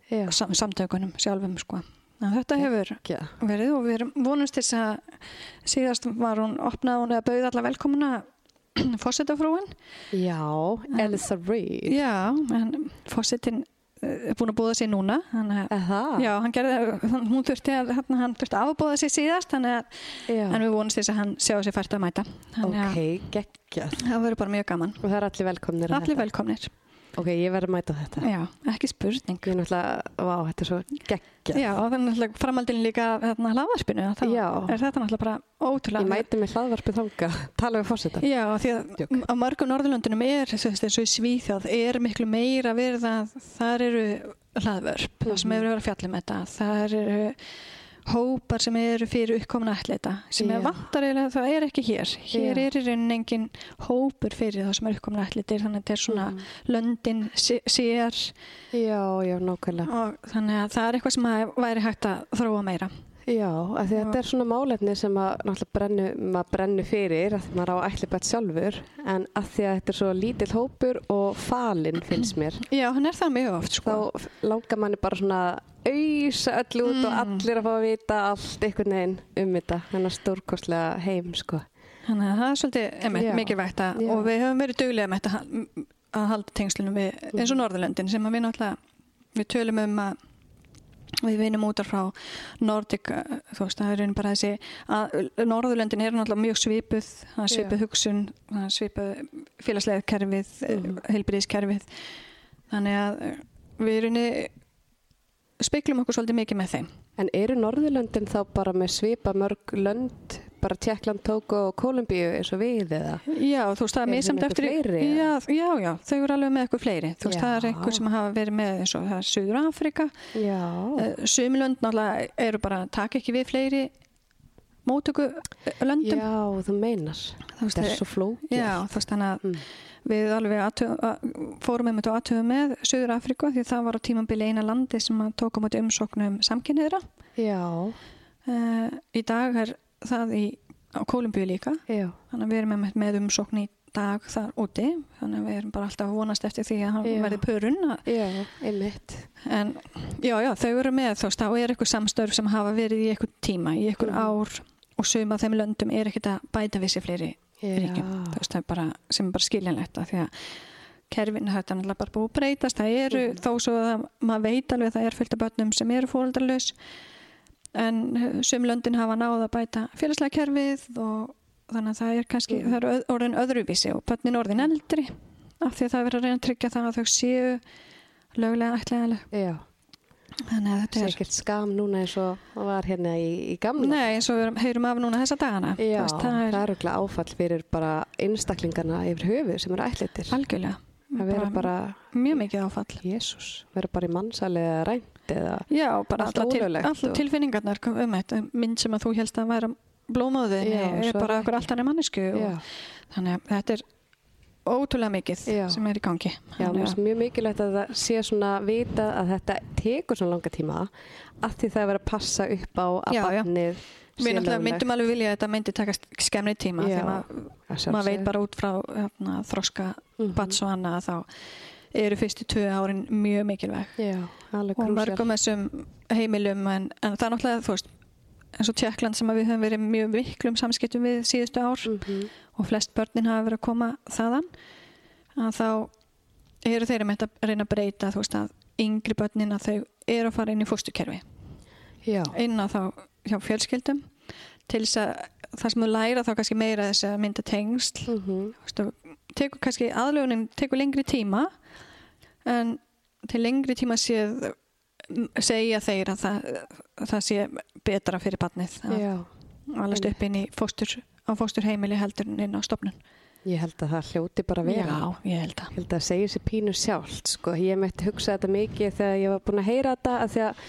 [SPEAKER 1] Já.
[SPEAKER 2] sam samtökunum sjálfum sko. En þetta hefur
[SPEAKER 1] Já.
[SPEAKER 2] verið og við erum vonast til þess að síðast var hún opnað hún eða bauð alla velkomuna <clears throat> fósettafrúin
[SPEAKER 1] Já, Elsa Reid.
[SPEAKER 2] já, en fósettin er búin að búða sér núna? Já, hann gerði, hún þurfti að, hann, þurfti að afbúða sér síðast, en við vonumst þess að hann sjá sér fært að mæta. Þannig
[SPEAKER 1] Ok, geggjað.
[SPEAKER 2] það verður bara mjög gaman.
[SPEAKER 1] Og það er allir velkomnir
[SPEAKER 2] Allir velkomnir.
[SPEAKER 1] Ok, ég verður að mæta þetta.
[SPEAKER 2] Já, ekki spurning.
[SPEAKER 1] Ég er náttúrulega, vá, þetta er svo geggjað.
[SPEAKER 2] Já, og þannig að framhaldin líka hérna hlaðvarpinu, þá
[SPEAKER 1] Já.
[SPEAKER 2] er þetta náttúrulega bara ótrúlega.
[SPEAKER 1] Ég mæti með hlaðvarpið þanga, <laughs> tala við fórseta.
[SPEAKER 2] Já, því að
[SPEAKER 1] Djók.
[SPEAKER 2] á mörgum Norðurlöndunum er, eins og í Svíþjóð, er miklu meira verið að þar eru hlaðvörp, það sem
[SPEAKER 1] Mhm.
[SPEAKER 2] hefur verið að fjalla um þetta. Það eru hópar sem eru fyrir uppkomna ætleita, sem er vantar eiginlega, það er ekki hér. Hér
[SPEAKER 1] Já.
[SPEAKER 2] er í rauninni engin hópur fyrir það sem er uppkomna ætleitir, þannig að þetta er svona
[SPEAKER 1] Mhm.
[SPEAKER 2] löndin sé- sér
[SPEAKER 1] Já, já, nákvæmlega.
[SPEAKER 2] og þannig að það er eitthvað sem að væri hægt að þróa meira.
[SPEAKER 1] Já, af því að þetta er svona málefni sem að náttúrulega brennu, maður brennu fyrir að maður á ætli bætt sjálfur en að því að þetta er svo lítill hópur og falinn finnst mér
[SPEAKER 2] Já, hann er það mjög oft, sko.
[SPEAKER 1] þá langar manni bara svona auðsa öll út og
[SPEAKER 2] Mm.
[SPEAKER 1] allir að fá að vita allt einhvern veginn um þetta. Þennan stórkostlega heim sko.
[SPEAKER 2] Þannig að það er svolítið mikilvægt að, og við höfum verið duglega með þetta að- halda tengslunum við eins og Norðurlöndin sem við náttúrulega við tölum um að við vinum út af frá Nordic uh, þú veist, það er einu bara þessi að Norðurlöndin eru náttúrulega mjög svipuð það er svipuð hugsun, það er svipuð félagslega kerfið, mm. heilbyrðiskerfið þannig að við erum speiklum okkur svolítið mikið með þeim
[SPEAKER 1] En eru Norðurlöndin þá bara með svipa mörg lönd, bara Tjekkland, Tóko og Kolumbíu eins og við eða?
[SPEAKER 2] Já, þú veist, það er
[SPEAKER 1] Eru
[SPEAKER 2] misamt
[SPEAKER 1] þeir með
[SPEAKER 2] eftir
[SPEAKER 1] eitthvað fleiri,
[SPEAKER 2] já, já, já, þau eru alveg með eitthvað fleiri þú veist, það er einhver sem hafa verið með eins og það er Suður Afrika
[SPEAKER 1] Já.
[SPEAKER 2] uh, Sumilönd náttúrulega eru bara að taka ekki við fleiri mótöku löndum
[SPEAKER 1] Já, þú meinar.
[SPEAKER 2] Þú veist,
[SPEAKER 1] Það er svo flókið.
[SPEAKER 2] Já, þú veist þannig að
[SPEAKER 1] Mm.
[SPEAKER 2] Við alveg að, fórum einmitt og aðtöfum með Suður Afríku því það var á tímambili eina landi sem að tók á móti umsóknum samkynniðra.
[SPEAKER 1] Já,
[SPEAKER 2] Uh, í dag er það í, á Kólumbíu líka
[SPEAKER 1] já,
[SPEAKER 2] þannig að við erum einmitt með umsókn í dag þar úti þannig að við erum bara alltaf að vonast eftir því að hann verði pörun að-
[SPEAKER 1] já, einmitt.
[SPEAKER 2] en já, já, þau eru með þá er eitthvað samstörf sem hafa verið í eitthvað tíma, í eitthvað
[SPEAKER 1] Mhm.
[SPEAKER 2] ár og suma af þeim löndum er ekkert að bæta við sér fleiri ríkjum veist, bara, sem er bara skiljanlegt því að kerfin þetta er náttúrulega bara búið að breytast það eru
[SPEAKER 1] Mhm.
[SPEAKER 2] þó svo að maður veit alveg að það er fullt af börnum sem eru fóreldralaus en eh, sum löndin hafa náð að bæta félagslega kerfið og þannig að það er kannski,
[SPEAKER 1] Mhm.
[SPEAKER 2] það er öð- orðin öðruvísi og börnin orðin eldri af því að það er verið að reyna að tryggja það að þau séu löglega ætlaðileg
[SPEAKER 1] já.
[SPEAKER 2] Þannig að þetta er
[SPEAKER 1] Sækert skam núna eins og var hérna í, í gamla.
[SPEAKER 2] Nei, eins og við heyrum af núna þessa dagana
[SPEAKER 1] Já,
[SPEAKER 2] veist,
[SPEAKER 1] það
[SPEAKER 2] er
[SPEAKER 1] er auðvitað áfall fyrir bara einstaklingarna yfir höfu sem eru ætlitir.
[SPEAKER 2] algjörlega
[SPEAKER 1] Það verður bara,
[SPEAKER 2] mjög mikið áfall
[SPEAKER 1] jésús, verður bara í mannsali eða rænt eða,
[SPEAKER 2] Já, bara
[SPEAKER 1] Allt
[SPEAKER 2] allar, til,
[SPEAKER 1] og-
[SPEAKER 2] tilfinningarnar um þetta, mynd sem að þú helst að væra blómaðin er bara okkur
[SPEAKER 1] ekki.
[SPEAKER 2] allt annir mannesku þannig að þetta er ótrúlega mikið
[SPEAKER 1] Já.
[SPEAKER 2] sem er í gangi.
[SPEAKER 1] Já, mér finnst mjög mikilvægt að það sé svona vita að þetta tekur svona langa tíma að því það er verið að passa upp á að barnið
[SPEAKER 2] Við náttúrulega myndum alveg vilja að þetta myndi takast skemmri tíma
[SPEAKER 1] Já,
[SPEAKER 2] maður,
[SPEAKER 1] Að
[SPEAKER 2] maður veit bara út frá hérna, þroska
[SPEAKER 1] Mhm.
[SPEAKER 2] bats og annað að þá eru fyrstu tvö árin mjög mikilvæg.
[SPEAKER 1] Já,
[SPEAKER 2] og mörgum þessum heimilum en, en það er náttúrulega þú veist eins og Tjekkland sem við höfum verið mjög miklum samskiptum við síðustu ár.
[SPEAKER 1] Mhm.
[SPEAKER 2] Og flest börnin hafa verið að koma þaðan að þá eru þeir um þetta að reyna að breyta þú veist að yngri börnin að þau eru að fara inn í fóstukerfi inn á þá hjá fjölskyldum til þess að það sem þú læra þá kannski meira þess að mynda tengsl.
[SPEAKER 1] Mhm.
[SPEAKER 2] Þú veist, kannski aðlögunin tekur lengri tíma en til lengri tíma séð segja þeir að það, það sé betra fyrir barnið að alast upp inn í fóstur, á fósturheimili heldur en inn á stofnun.
[SPEAKER 1] Ég held að það hljóti bara að vera.
[SPEAKER 2] Já, ég held að.
[SPEAKER 1] Ég held að það segir sér pínu sjálft sko. ég mætti hugsa þetta mikið þegar ég var búin að heyra þetta að því að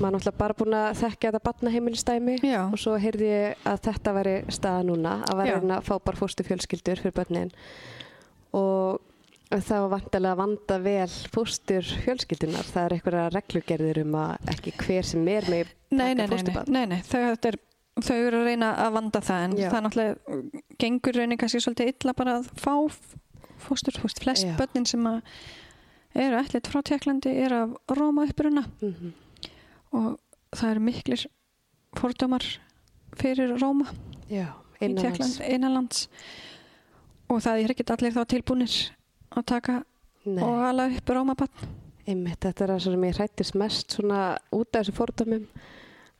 [SPEAKER 1] maður náttúrulega bara búin að þekkja þetta barnaheimilistæmi og svo heyrði ég að þetta veri staða núna að að fá bara fóstu fjölskyldur fyrir börnin og það var vantilega að vanda vel fóstur fjölskyldunar það er eitthvað reglugerðir um að ekki hver sem er með
[SPEAKER 2] Nei, nei, nei, nei, nei, nei. Þetta er, þau eru að reyna að vanda það en
[SPEAKER 1] Já.
[SPEAKER 2] það náttúrulega gengur raunin kannski svolítið illa bara að fá fóstur, þú veist, flest
[SPEAKER 1] Já.
[SPEAKER 2] börnin sem að eru ætlit frá Tjekklandi er af Róma uppruna
[SPEAKER 1] Mhm.
[SPEAKER 2] og það eru miklir fordómar fyrir Róma
[SPEAKER 1] Já,
[SPEAKER 2] í
[SPEAKER 1] innanlands.
[SPEAKER 2] Tjekkland, innanlands og það er ekkert allir þá tilbúnir að taka
[SPEAKER 1] Nei.
[SPEAKER 2] og ala upp Rómabann
[SPEAKER 1] Einmitt, þetta er það sem ég hrættist mest svona út af þessu fordómum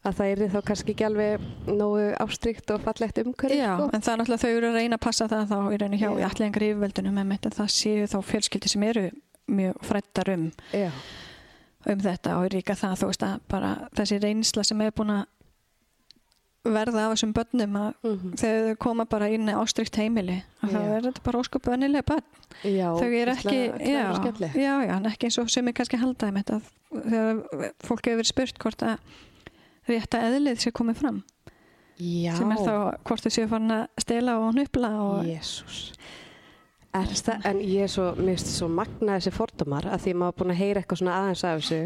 [SPEAKER 1] að það er þá kannski ekki alveg nógu ástrykt og fallegt umhverfi
[SPEAKER 2] Já,
[SPEAKER 1] sko.
[SPEAKER 2] en það er náttúrulega þau eru að reyna að passa það þá í rauninni hjá
[SPEAKER 1] Já.
[SPEAKER 2] í allengar yfirveldunum en það séu þá fjölskyldi sem eru mjög frættar um,
[SPEAKER 1] Já,
[SPEAKER 2] um þetta og líka það þú veist að bara þessi reynsla sem er búin að verða af þessum börnum að
[SPEAKER 1] Mhm.
[SPEAKER 2] þegar þau koma bara inn ástrykt heimili þá er þetta bara óskup önnilega börn
[SPEAKER 1] já
[SPEAKER 2] þau eru ekki,
[SPEAKER 1] ógeðslega skemmtilegt.
[SPEAKER 2] já, já, ekki eins og sem er kannski halda um þetta þegar fólk hefur verið spurt hvort að rétta eðlið sé komið fram.
[SPEAKER 1] Já.
[SPEAKER 2] sem er þá hvort þau séu farin að stela og hnupla og
[SPEAKER 1] Jésús það, en ég er svo, mér finnst svo magna þessi fordómar að því maður búin að heyra eitthvað svona aðeins af þessu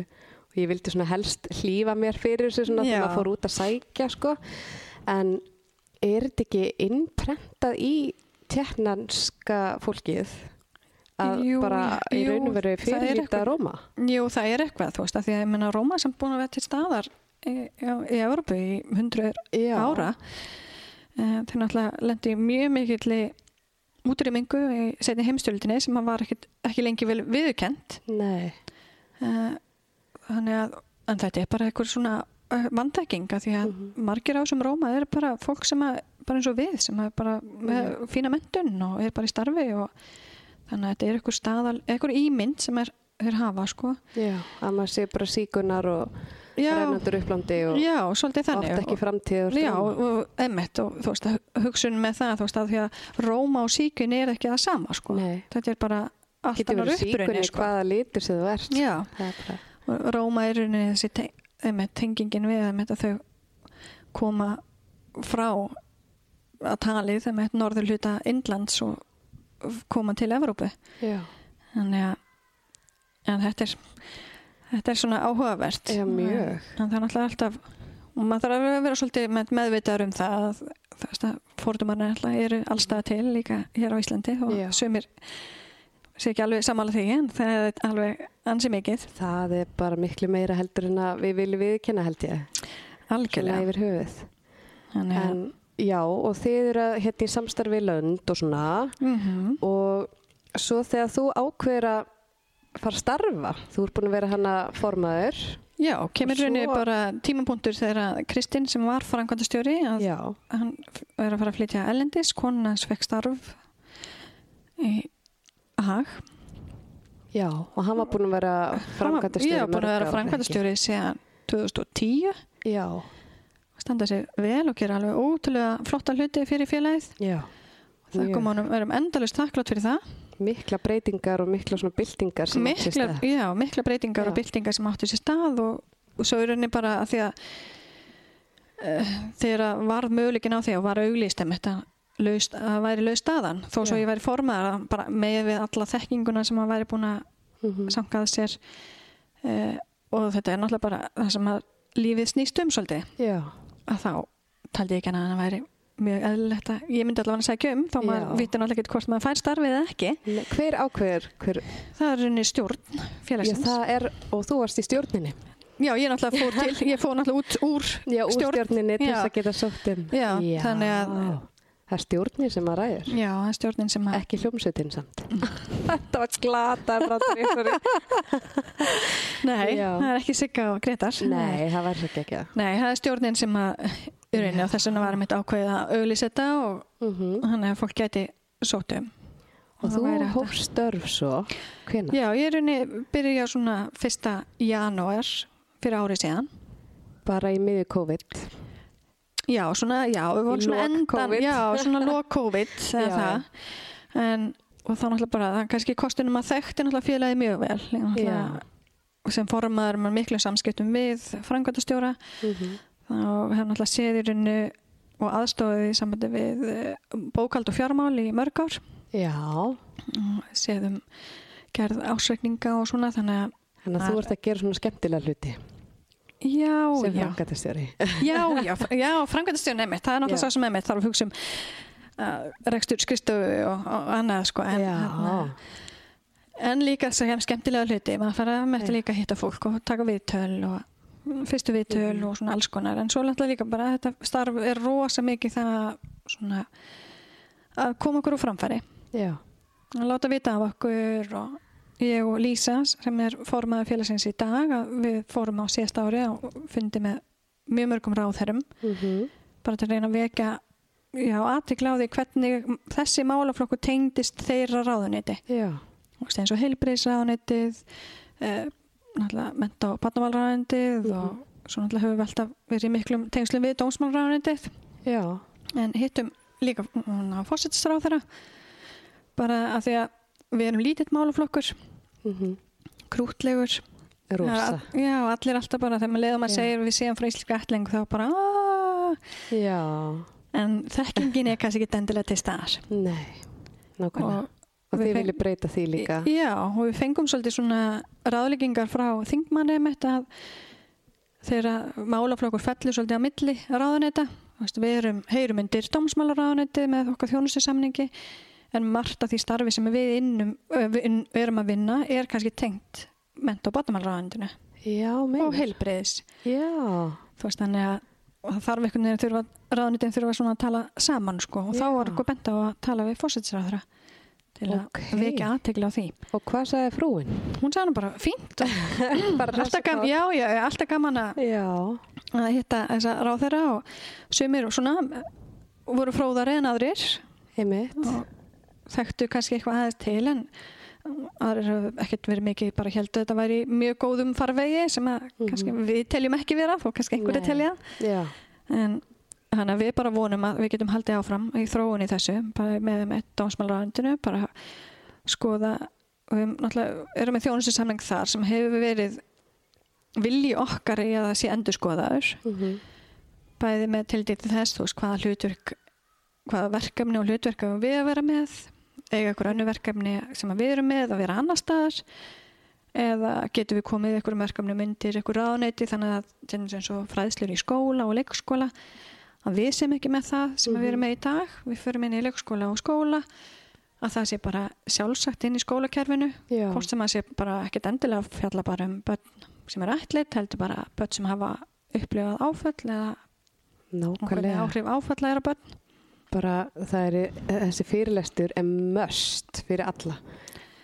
[SPEAKER 1] og ég vildi svona helst hlýfa mér fyrir þessu svona þegar maður fór út að sækja sko. En er þetta ekki innprentað í tjekknanska fólkið að
[SPEAKER 2] Jú,
[SPEAKER 1] bara í
[SPEAKER 2] jú,
[SPEAKER 1] raun og veru
[SPEAKER 2] það er
[SPEAKER 1] fyrirlita. Róma?
[SPEAKER 2] Jú, það er eitthvað, þú veist, að því að ég menna Róma sem búin að vera til staðar í, í, í hundru ára. Uh, þeir náttúrulega lendi mjög mikilli útrýmingu í setni heimstjöldinni sem var ekki, ekki lengi vel viðurkent
[SPEAKER 1] Nei,
[SPEAKER 2] uh, þannig að en þetta er bara eitthvað svona uh, vandæking að því að
[SPEAKER 1] Mhm.
[SPEAKER 2] margir á sem Róma er bara fólk sem að, bara eins og við sem er bara með fína mentun og er bara í starfi og þannig að þetta er eitthvað staðal, eitthvað ímynd sem er, þeir hafa sko.
[SPEAKER 1] Já, að maður sé bara síkunar og rennandur upplandi og
[SPEAKER 2] já,
[SPEAKER 1] oft ekki framtíð
[SPEAKER 2] Já, og, emmett og þú veist, hugsun með það, þú veist, að því að Róma og síkun er ekki það sama, sko.
[SPEAKER 1] Nei.
[SPEAKER 2] Þetta er bara allt
[SPEAKER 1] getur
[SPEAKER 2] annar
[SPEAKER 1] verið
[SPEAKER 2] upprunni,
[SPEAKER 1] síkunni
[SPEAKER 2] sko.
[SPEAKER 1] hvaða litur sem þú ert
[SPEAKER 2] Já,
[SPEAKER 1] er
[SPEAKER 2] og Róma er rauninni þessi te emmett, tengingin við emmett að þau koma frá að talið þeim eitt norður hluta Indlands og koma til Evrópu
[SPEAKER 1] Já,
[SPEAKER 2] þannig að en þetta er þetta er svona áhugavert
[SPEAKER 1] Já, mjög.
[SPEAKER 2] en það er náttúrulega alltaf og maður þarf að vera svolítið með, meðvitaður um það að það fórdumarnir alltaf eru allstað til líka hér á Íslandi og
[SPEAKER 1] Já.
[SPEAKER 2] sumir sé ekki alveg samála því en það er alveg ansi mikið
[SPEAKER 1] það er bara miklu meira heldur en að við viljum viðkynna held ég. Svona
[SPEAKER 2] algjörlega
[SPEAKER 1] yfir höfuð.
[SPEAKER 2] Þannig að-
[SPEAKER 1] En já, og þið eru að hérna í samstarfi lönd og svona
[SPEAKER 2] Mhm.
[SPEAKER 1] og svo þegar þú ákveður að fara að starfa, þú ert búin að vera hana formaður.
[SPEAKER 2] Já, kemur
[SPEAKER 1] svo-
[SPEAKER 2] rauninni bara tímapunktur þegar Kristinn sem var frangvandastjóri að
[SPEAKER 1] Já.
[SPEAKER 2] hann er að fara að flytja ellendis, konan hans fekk starf í Hag.
[SPEAKER 1] Já, og hann var búin að vera framkvæmdastjóri.
[SPEAKER 2] Já, búin að vera frangvandastjóri síðan 2010
[SPEAKER 1] ekki? Já,
[SPEAKER 2] standa sig vel og gera alveg ótrúlega flotta hluti fyrir félagið.
[SPEAKER 1] já.
[SPEAKER 2] Þakkum honum, erum endalust þakklátt fyrir það.
[SPEAKER 1] Mikla breytingar og mikla svona byltingar sem átt sér
[SPEAKER 2] Mikla,
[SPEAKER 1] stað.
[SPEAKER 2] já, mikla breytingar
[SPEAKER 1] Já.
[SPEAKER 2] og byltingar sem áttu sér stað og, og svo er rauninni bara að því að uh, þegar varð möguleikin á því og var auglýst um þetta laust, að væri laust staðan þó svo
[SPEAKER 1] Já.
[SPEAKER 2] ég væri formaðar bara með við alla þekkinguna sem að væri búin að
[SPEAKER 1] Mhm.
[SPEAKER 2] sankaða sér uh, og þetta er náttúrulega bara það sem að lífið snýst um svolítið
[SPEAKER 1] Já,
[SPEAKER 2] að þá taldi ég ekki að væri mjög eðlilegt að ég myndi allavega að segja um þá
[SPEAKER 1] Já.
[SPEAKER 2] maður viti náttúrulega ekki hvort maður fær starfið eða ekki
[SPEAKER 1] Ne- hver ákveður? Hver,
[SPEAKER 2] það er rauninni stjórn
[SPEAKER 1] já,
[SPEAKER 2] félagsins
[SPEAKER 1] er, og þú varst í stjórninni.
[SPEAKER 2] Já, ég náttúrulega fór til, ég fór náttúrulega út úr
[SPEAKER 1] Já, úr
[SPEAKER 2] stjórn.
[SPEAKER 1] stjórninni til
[SPEAKER 2] Já.
[SPEAKER 1] þess að geta sótt um.
[SPEAKER 2] Já, þannig að-
[SPEAKER 1] Það er stjórnin sem að ræður.
[SPEAKER 2] Já, það er stjórnin sem að...
[SPEAKER 1] Ekki hljómsveitin samt. <laughs> Þetta var glata brandari, sorry.
[SPEAKER 2] Nei,
[SPEAKER 1] Já.
[SPEAKER 2] það er ekki Sigga og Gretar.
[SPEAKER 1] Nei, það var svo ekki ekki það.
[SPEAKER 2] Nei, það er stjórnin sem að í rauninni og þess vegna var mitt ákveðið að auglýsetta og
[SPEAKER 1] Mm
[SPEAKER 2] þannig að fólk gæti sótt um.
[SPEAKER 1] Og
[SPEAKER 2] það
[SPEAKER 1] þú hófst störf svo, hvenær?
[SPEAKER 2] Já, ég er rauninni byrja svona fyrsta janúar fyrir árið síðan.
[SPEAKER 1] Bara í miðju COVID.
[SPEAKER 2] Já, svona, já, við vorum svona endan,
[SPEAKER 1] COVID.
[SPEAKER 2] já, svona lok <laughs> COVID. En, og þá náttúrulega bara, kannski kostunum að þekkti náttúrulega félagið mjög vel. Ég sem formaður með miklu samskiptum við frangvæntastjóra
[SPEAKER 1] Mm -hmm.
[SPEAKER 2] Við hefum náttúrulega séð í rauninu og aðstofið í sambandi við eh, bókald og fjármál í mörg ár. Séðum gerð ásreikninga og svona þannig að
[SPEAKER 1] þannig að þú ert að gera svona skemmtilega hluti.
[SPEAKER 2] Já,
[SPEAKER 1] sem
[SPEAKER 2] já,
[SPEAKER 1] framkvæmdastjóri.
[SPEAKER 2] já, já, já frangvæntastjóra nefnitt, það er náttúrulega svo sem nefnitt þarf að hugsa um uh, rekstur skristofu og, og annað sko en,
[SPEAKER 1] Já.
[SPEAKER 2] þarna- en líka að hefum skemmtilega hluti maður fara með þetta líka að hitta fólk og taka viðtöl og fyrstu viðtöl og svona alls konar. En svo náttúrulega líka bara þetta starf er rosa mikið það að svona að koma okkur úr framfæri.
[SPEAKER 1] Já,
[SPEAKER 2] að láta vita af okkur og ég og Lísa sem er formaður félagsins í dag við fórum á síðasta ári og fundi með mjög mörgum ráðherrum.
[SPEAKER 1] Mm
[SPEAKER 2] bara til að reyna að vekja aðtikla á því hvernig þessi málaflokku tengdist þeirra ráðuniti eins og heilbriðsráðunitið eh, náttúrulega menta og patnaválráðunitið
[SPEAKER 1] Mhm.
[SPEAKER 2] og svo náttúrulega höfum við alltaf verið miklum tengslum við dómsmálráðunitið
[SPEAKER 1] já,
[SPEAKER 2] en hittum líka á fórsettisráðherra bara að því að við erum lítill málaflokkur
[SPEAKER 1] mm
[SPEAKER 2] krútlegur
[SPEAKER 1] rosa.
[SPEAKER 2] Já, já, allir alltaf bara þegar maður leiðum að
[SPEAKER 1] Já.
[SPEAKER 2] segja við séum frá íslenska ætling þá bara aaaah
[SPEAKER 1] Já,
[SPEAKER 2] en þekkingin er kannski ekki endilega til staðar
[SPEAKER 1] nei, nákvæmlega.
[SPEAKER 2] og,
[SPEAKER 1] Og, þið viljið breyta því líka.
[SPEAKER 2] já, og við fengum svolítið svona ráðleggingar frá að þegar málaflokkur fellur svolítið á milli ráðuneta við erum, heyrum undir dómsmálaráðuneti með okkar þjónustusamningi en margt af því starfi sem við, innum, erum að vinna er kannski tengt ment- og botnumálráðunetinu
[SPEAKER 1] Já,
[SPEAKER 2] og heilbreyðis þú veist þannig að það þarf einhvern veginn þurfa ráðunitin þurfa svona að tala saman sko og þá
[SPEAKER 1] Já.
[SPEAKER 2] var okkur bent á að tala við fósitsræðra til að
[SPEAKER 1] Ókei.
[SPEAKER 2] vekja aðtegla á því.
[SPEAKER 1] Og hvað sagði frúin?
[SPEAKER 2] hún sagði nú bara fínt. Og <laughs>
[SPEAKER 1] Bara
[SPEAKER 2] alltaf, gam, já, já, alltaf gaman að, að hitta þessa ráðherra og sumir og svona voru fróðari en aðrir.
[SPEAKER 1] Heimitt.
[SPEAKER 2] og þekktu kannski eitthvað aðeins til en aðrir hafa ekkert verið mikið bara heldur þetta væri mjög góðum farvegi sem að kannski við teljum ekki vera þó kannski einhverju telja.
[SPEAKER 1] Já,
[SPEAKER 2] en þannig að við bara vonum að við getum haldið áfram í þróun í þessu bara með með dómsmálraðundinu bara skoða og við náttúrulega erum með þjónusinsamling þar sem hefur verið vilji okkar í að það sé endur skoðaður
[SPEAKER 1] mm
[SPEAKER 2] bæði með tildið til þess, þú veist, hvaða hlutverk hvaða verkefni og hlutverk við að vera með eiga ykkur önnu verkefni sem við erum með að vera annar staðar eða getum við komið ykkur verkefni myndir ykkur ráðneiti þannig að fræðslur í skóla og leikskóla að við sem ekki með það sem við erum með í dag. Við förum inn í leikskóla og skóla að það sé bara sjálfsagt inn í skólakerfinu. Hvort sem að sé bara ekkert endilega fjalla bara um börn sem er ætlit heldur bara börn sem hafa upplifað áföll eða
[SPEAKER 1] Nákvæmlega.
[SPEAKER 2] áhrif áfalla er á börn.
[SPEAKER 1] Bara það er þessi fyrirlestur er möst fyrir alla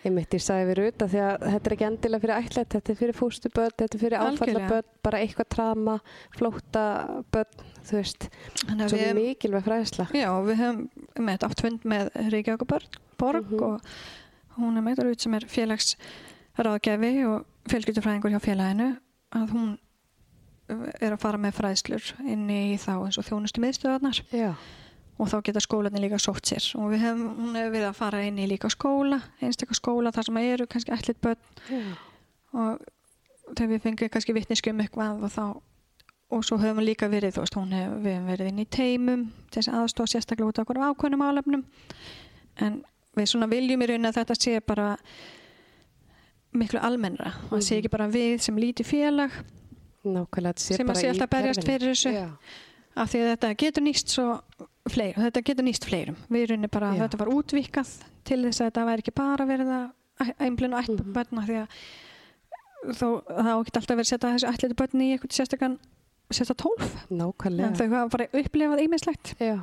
[SPEAKER 1] ég mitt ég sagði Ruta því að þetta er ekki endilega fyrir ætlet, þetta er fyrir fústuböld þetta er fyrir áfallaböld, bara eitthvað trama flóttaböld, þú veist. Svo
[SPEAKER 2] við,
[SPEAKER 1] mikilvæg fræðsla.
[SPEAKER 2] Já, við höfum með átt fund með Reykjavík borg
[SPEAKER 1] Mhm.
[SPEAKER 2] og hún er meitar út sem er félagsráðgjafi og fjölskyldufræðingur hjá félaginu að hún er að fara með fræðslur inn í þá eins og þjónustu miðstöðarnar
[SPEAKER 1] já,
[SPEAKER 2] og þá geta skólanir líka sótt sér. Og við hefum, hún hefur við að fara inn í líka skóla, einstakar skóla þar sem eru kannski ætlit börn.
[SPEAKER 1] Já,
[SPEAKER 2] og þegar við fengið kannski vittniski um eitthvað og þá og svo höfum við líka verið, þú veist, hún hefur höfum verið inn í teimum þess að aðstóða sérstaklega út okkur ákveðnum álefnum en við svona viljum í rauninni að þetta sé bara miklu almennra. Og það sé ekki bara við sem lítið félag
[SPEAKER 1] nákvæmlega
[SPEAKER 2] sem að sé alltaf berjast fyrir þessu.
[SPEAKER 1] Já,
[SPEAKER 2] af því að þetta getur nýst svo fleir, þetta getur nýst fleirum við erum bara að
[SPEAKER 1] Já.
[SPEAKER 2] þetta var útvikað til þess að þetta væri ekki bara verið að einblinn og ætla
[SPEAKER 1] Mhm.
[SPEAKER 2] börna því að þó það á ekki alltaf verið að setja þessu ætlitu börni í eitthvað sérstakann setja tólf, en
[SPEAKER 1] nákvæmlega
[SPEAKER 2] þau hafa bara upplifað ýmislegt
[SPEAKER 1] já.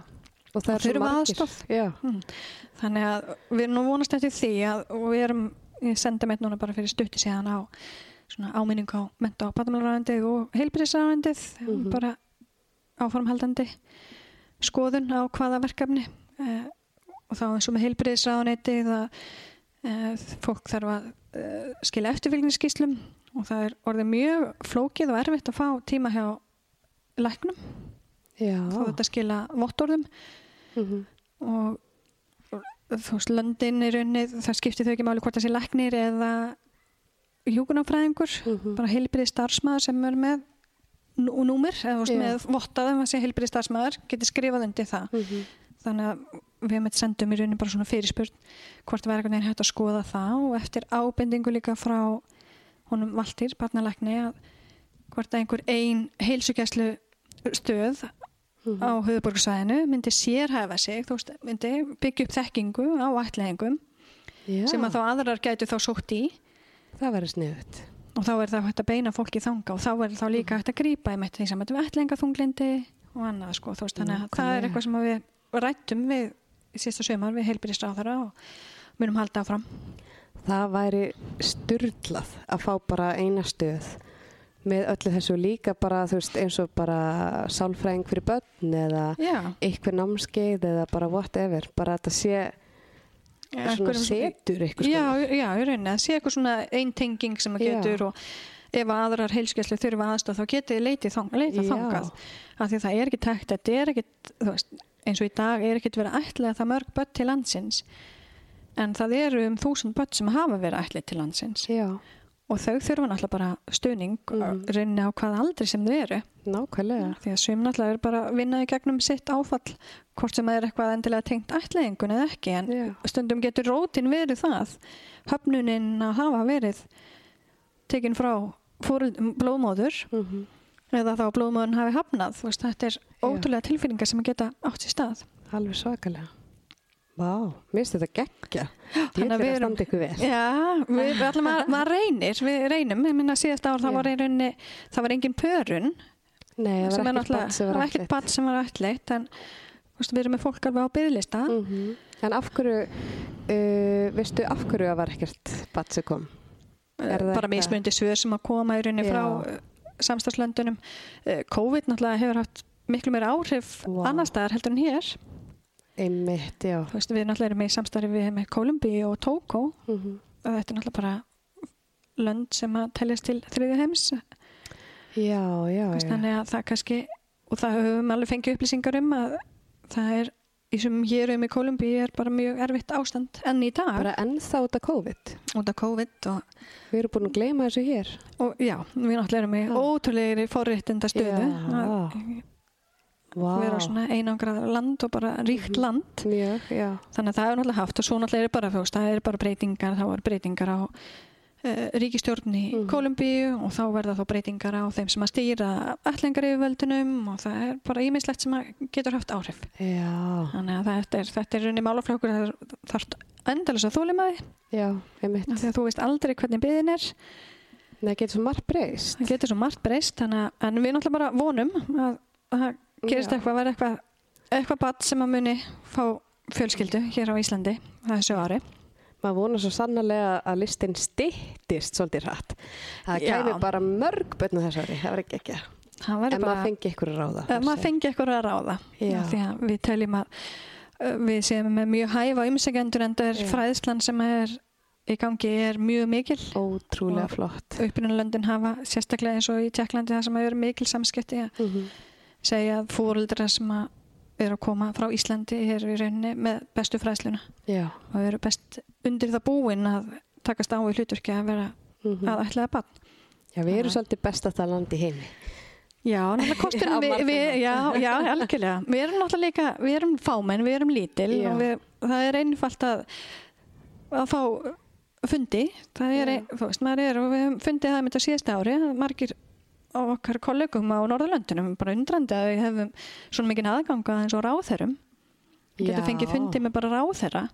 [SPEAKER 1] og það er margir
[SPEAKER 2] aðstoð.
[SPEAKER 1] já,
[SPEAKER 2] þannig að við erum nú vonast eftir því að við erum, ég sendi meitt núna bara fyrir stutti síðan á svona áminning á menta og batamálaræðandi og heilbyrðisræðandið
[SPEAKER 1] Mhm.
[SPEAKER 2] bara áframhaldandi skoðun á hvaða verkefni eh, og þá eins og með heilbyrðisræðaneti það eh, fólk þarf að eh, skila eftirfylgningsskíslum og það er orðið mjög flókið og erfitt að fá tíma hjá læknum þá þetta skila vottorðum
[SPEAKER 1] Mhm.
[SPEAKER 2] og og þú veist, löndin er unnið, það skiptir þau ekki máli hvort það sé læknir eða hjúkunarfræðingur,
[SPEAKER 1] Mhm.
[SPEAKER 2] bara heilbrið starfsmæður sem er með nú- númer, eða
[SPEAKER 1] Já.
[SPEAKER 2] með vottað um að sé heilbrið starfsmæður, getur skrifað undir það
[SPEAKER 1] Mhm.
[SPEAKER 2] þannig að við með sendum í raunin bara svona fyrirspurn hvort væri einhvern veginn hægt að skoða það og eftir ábendingu líka frá honum Valtýr, barnalækni að hvort að einhver ein heilsugæslu stöð
[SPEAKER 1] Mhm.
[SPEAKER 2] á höfuborgarsvæðinu myndi sérhæfa sig, þú veist, myndi byggja upp þekkingu á ætlaðingum
[SPEAKER 1] já.
[SPEAKER 2] sem að þá aðrar gætu þá sótt í
[SPEAKER 1] það verður sniðut
[SPEAKER 2] og þá er það hægt að beina fólki þanga og þá er þá líka hægt að grípa í mitt því sem þetta við ætlaðingaþunglindi og annað sko, þú veist, þannig að það er eitthvað sem við rættum við í sísta sömar við heilbyrðisráðara og munum halda áfram.
[SPEAKER 1] það væri styrlað að fá bara eina stöð með öllu þessu líka bara þú veist eins og bara sálfræðing fyrir börn eða
[SPEAKER 2] Já,
[SPEAKER 1] eitthvað námskeið eða bara whatever bara að þetta sé
[SPEAKER 2] einhverjum-
[SPEAKER 1] setur eitthvað
[SPEAKER 2] Já, já, í rauninni, það sé eitthvað svona einn tenging sem að
[SPEAKER 1] Já.
[SPEAKER 2] getur og ef að aðrar heilskeslu þurfa aðstof þá getið leitið þang, leitað
[SPEAKER 1] Já.
[SPEAKER 2] þangað. Af því það er ekki tækt, þetta er ekki veist, eins og í dag er ekki verið ætlega það mörg börn til landsins. En það eru um þúsund börn sem hafa verið ætlið til landsins.
[SPEAKER 1] Já,
[SPEAKER 2] og þau þurfa náttúrulega bara stuðning mm. rauninni á hvað aldrei sem þau eru.
[SPEAKER 1] Nákvæmlega.
[SPEAKER 2] Því að sum náttúrulega er bara að vinna í gegnum sitt áfall hvort sem það er eitthvað endilega tengt ætlaðingun eða ekki en
[SPEAKER 1] Já.
[SPEAKER 2] stundum getur rótin verið það. Höfnunin að hafa verið tekin frá blóðmóður
[SPEAKER 1] mm
[SPEAKER 2] eða þá blóðmóðurinn hafi hafnað. Veist, þetta er ótrúlega tilfinningar sem geta átt sér stað.
[SPEAKER 1] Alveg svakalega Vá, mér finnst þetta geggja.
[SPEAKER 2] Þannig að
[SPEAKER 1] er
[SPEAKER 2] við
[SPEAKER 1] að
[SPEAKER 2] erum-
[SPEAKER 1] standa ykkur vel.
[SPEAKER 2] Já, við, við ætlum að, maður reynir við reynum, ég minna síðast ár það var rauninni, það var engin pörun.
[SPEAKER 1] Nei, það var
[SPEAKER 2] er
[SPEAKER 1] ekkert barn sem
[SPEAKER 2] það
[SPEAKER 1] var
[SPEAKER 2] var ekkert barn sem var ætleitt en veist, við erum með fólk alveg á bygglista
[SPEAKER 1] Mhm. En af hverju uh, veistu af hverju það var ekkert barn sem kom? það
[SPEAKER 2] bara mismundi svör sem að koma rauninni frá uh, samstagslöndunum Uh, COVID náttúrulega hefur haft miklu meira áhrif
[SPEAKER 1] Vá.
[SPEAKER 2] annar staðar heldur en hér
[SPEAKER 1] Einmitt, já.
[SPEAKER 2] Þú veist, við náttúrulega erum í samstarfi við með Kolumbí og Tókó
[SPEAKER 1] mm
[SPEAKER 2] og þetta er náttúrulega bara lönd sem að teljast til þriði heims.
[SPEAKER 1] Já, já,
[SPEAKER 2] Þú veist,
[SPEAKER 1] já.
[SPEAKER 2] þannig að það kannski og það höfum alveg fengið upplýsingar um að það er í sem hér um í Kolumbí er bara mjög erfitt ástand enn í dag.
[SPEAKER 1] Bara ennþá út af COVID.
[SPEAKER 2] Út af COVID og,
[SPEAKER 1] Við erum búin að gleyma þessu hér.
[SPEAKER 2] Og já, við náttúrulega erum í
[SPEAKER 1] Já.
[SPEAKER 2] ótrúlegri forréttinda stöðu
[SPEAKER 1] Já. Vá.
[SPEAKER 2] vera svona einangrað land og bara ríkt
[SPEAKER 1] Mhm.
[SPEAKER 2] land
[SPEAKER 1] Mjög,
[SPEAKER 2] þannig að það er náttúrulega haft og svo náttúrulega er bara, veist, það er bara breytingar þá er breytingar á uh, ríkistjórn í
[SPEAKER 1] Mhm.
[SPEAKER 2] Kolumbíu og þá verða þá breytingar á þeim sem að stýra allengar yfirvöldunum og það er bara ímislegt sem að getur haft áhrif
[SPEAKER 1] Já,
[SPEAKER 2] þannig að þetta er, þetta er runni er þarft endalins að
[SPEAKER 1] já, einmitt.
[SPEAKER 2] því að þú veist aldrei hvernig byðin er
[SPEAKER 1] Það getur svo margt breyst.
[SPEAKER 2] það getur svo margt breyst þannig að en við náttúrulega bara vonum að það gerist eitthvað, verði eitthvað eitthvað badd sem að muni fá fjölskyldu hér á Íslandi þessu ári
[SPEAKER 1] Maður vonar svo sannarlega að listin styttist svolítið hrætt. Það kæmi bara mörg bönnu þess ári, það var ekki ekki.
[SPEAKER 2] verður
[SPEAKER 1] En
[SPEAKER 2] bara
[SPEAKER 1] maður fengi ykkur að ráða.
[SPEAKER 2] maður fengi eitthvað að ráða
[SPEAKER 1] Já.
[SPEAKER 2] því að við teljum að uh, við séum með mjög hæfa ymsengendur en það er
[SPEAKER 1] Já.
[SPEAKER 2] fræðslan sem er í gangi er mjög mikil
[SPEAKER 1] Ótrúlega flott.
[SPEAKER 2] uppinunlöndin hafa sérstaklega eins og í Tjekklandi það sem er mikil samskipti
[SPEAKER 1] Mm
[SPEAKER 2] segja að fóruldra sem að eru að koma frá Íslandi eru í rauninni með bestu fræðsluna
[SPEAKER 1] Já.
[SPEAKER 2] og eru best undir það búin að takast á í hluturki að vera
[SPEAKER 1] Mm
[SPEAKER 2] að ætlaða bann
[SPEAKER 1] Já, við erum svolítið bestasta land í heimi.
[SPEAKER 2] Já, náttúrulega <laughs> kostunum við, við,
[SPEAKER 1] hátt.
[SPEAKER 2] já, já, algjörlega. Við erum náttúrulega líka, við erum fámenn, við erum lítil
[SPEAKER 1] Já.
[SPEAKER 2] og við, það er einfalt að, að fá fundi. Það er, veist, maður er og við fundið það með þetta síðasta ári, að margir á okkar kollegum á Norðurlöndunum, bara undrandi að við hefum svona mikið aðganga eins og ráþerum. Við getum fengið fundi með bara ráþera.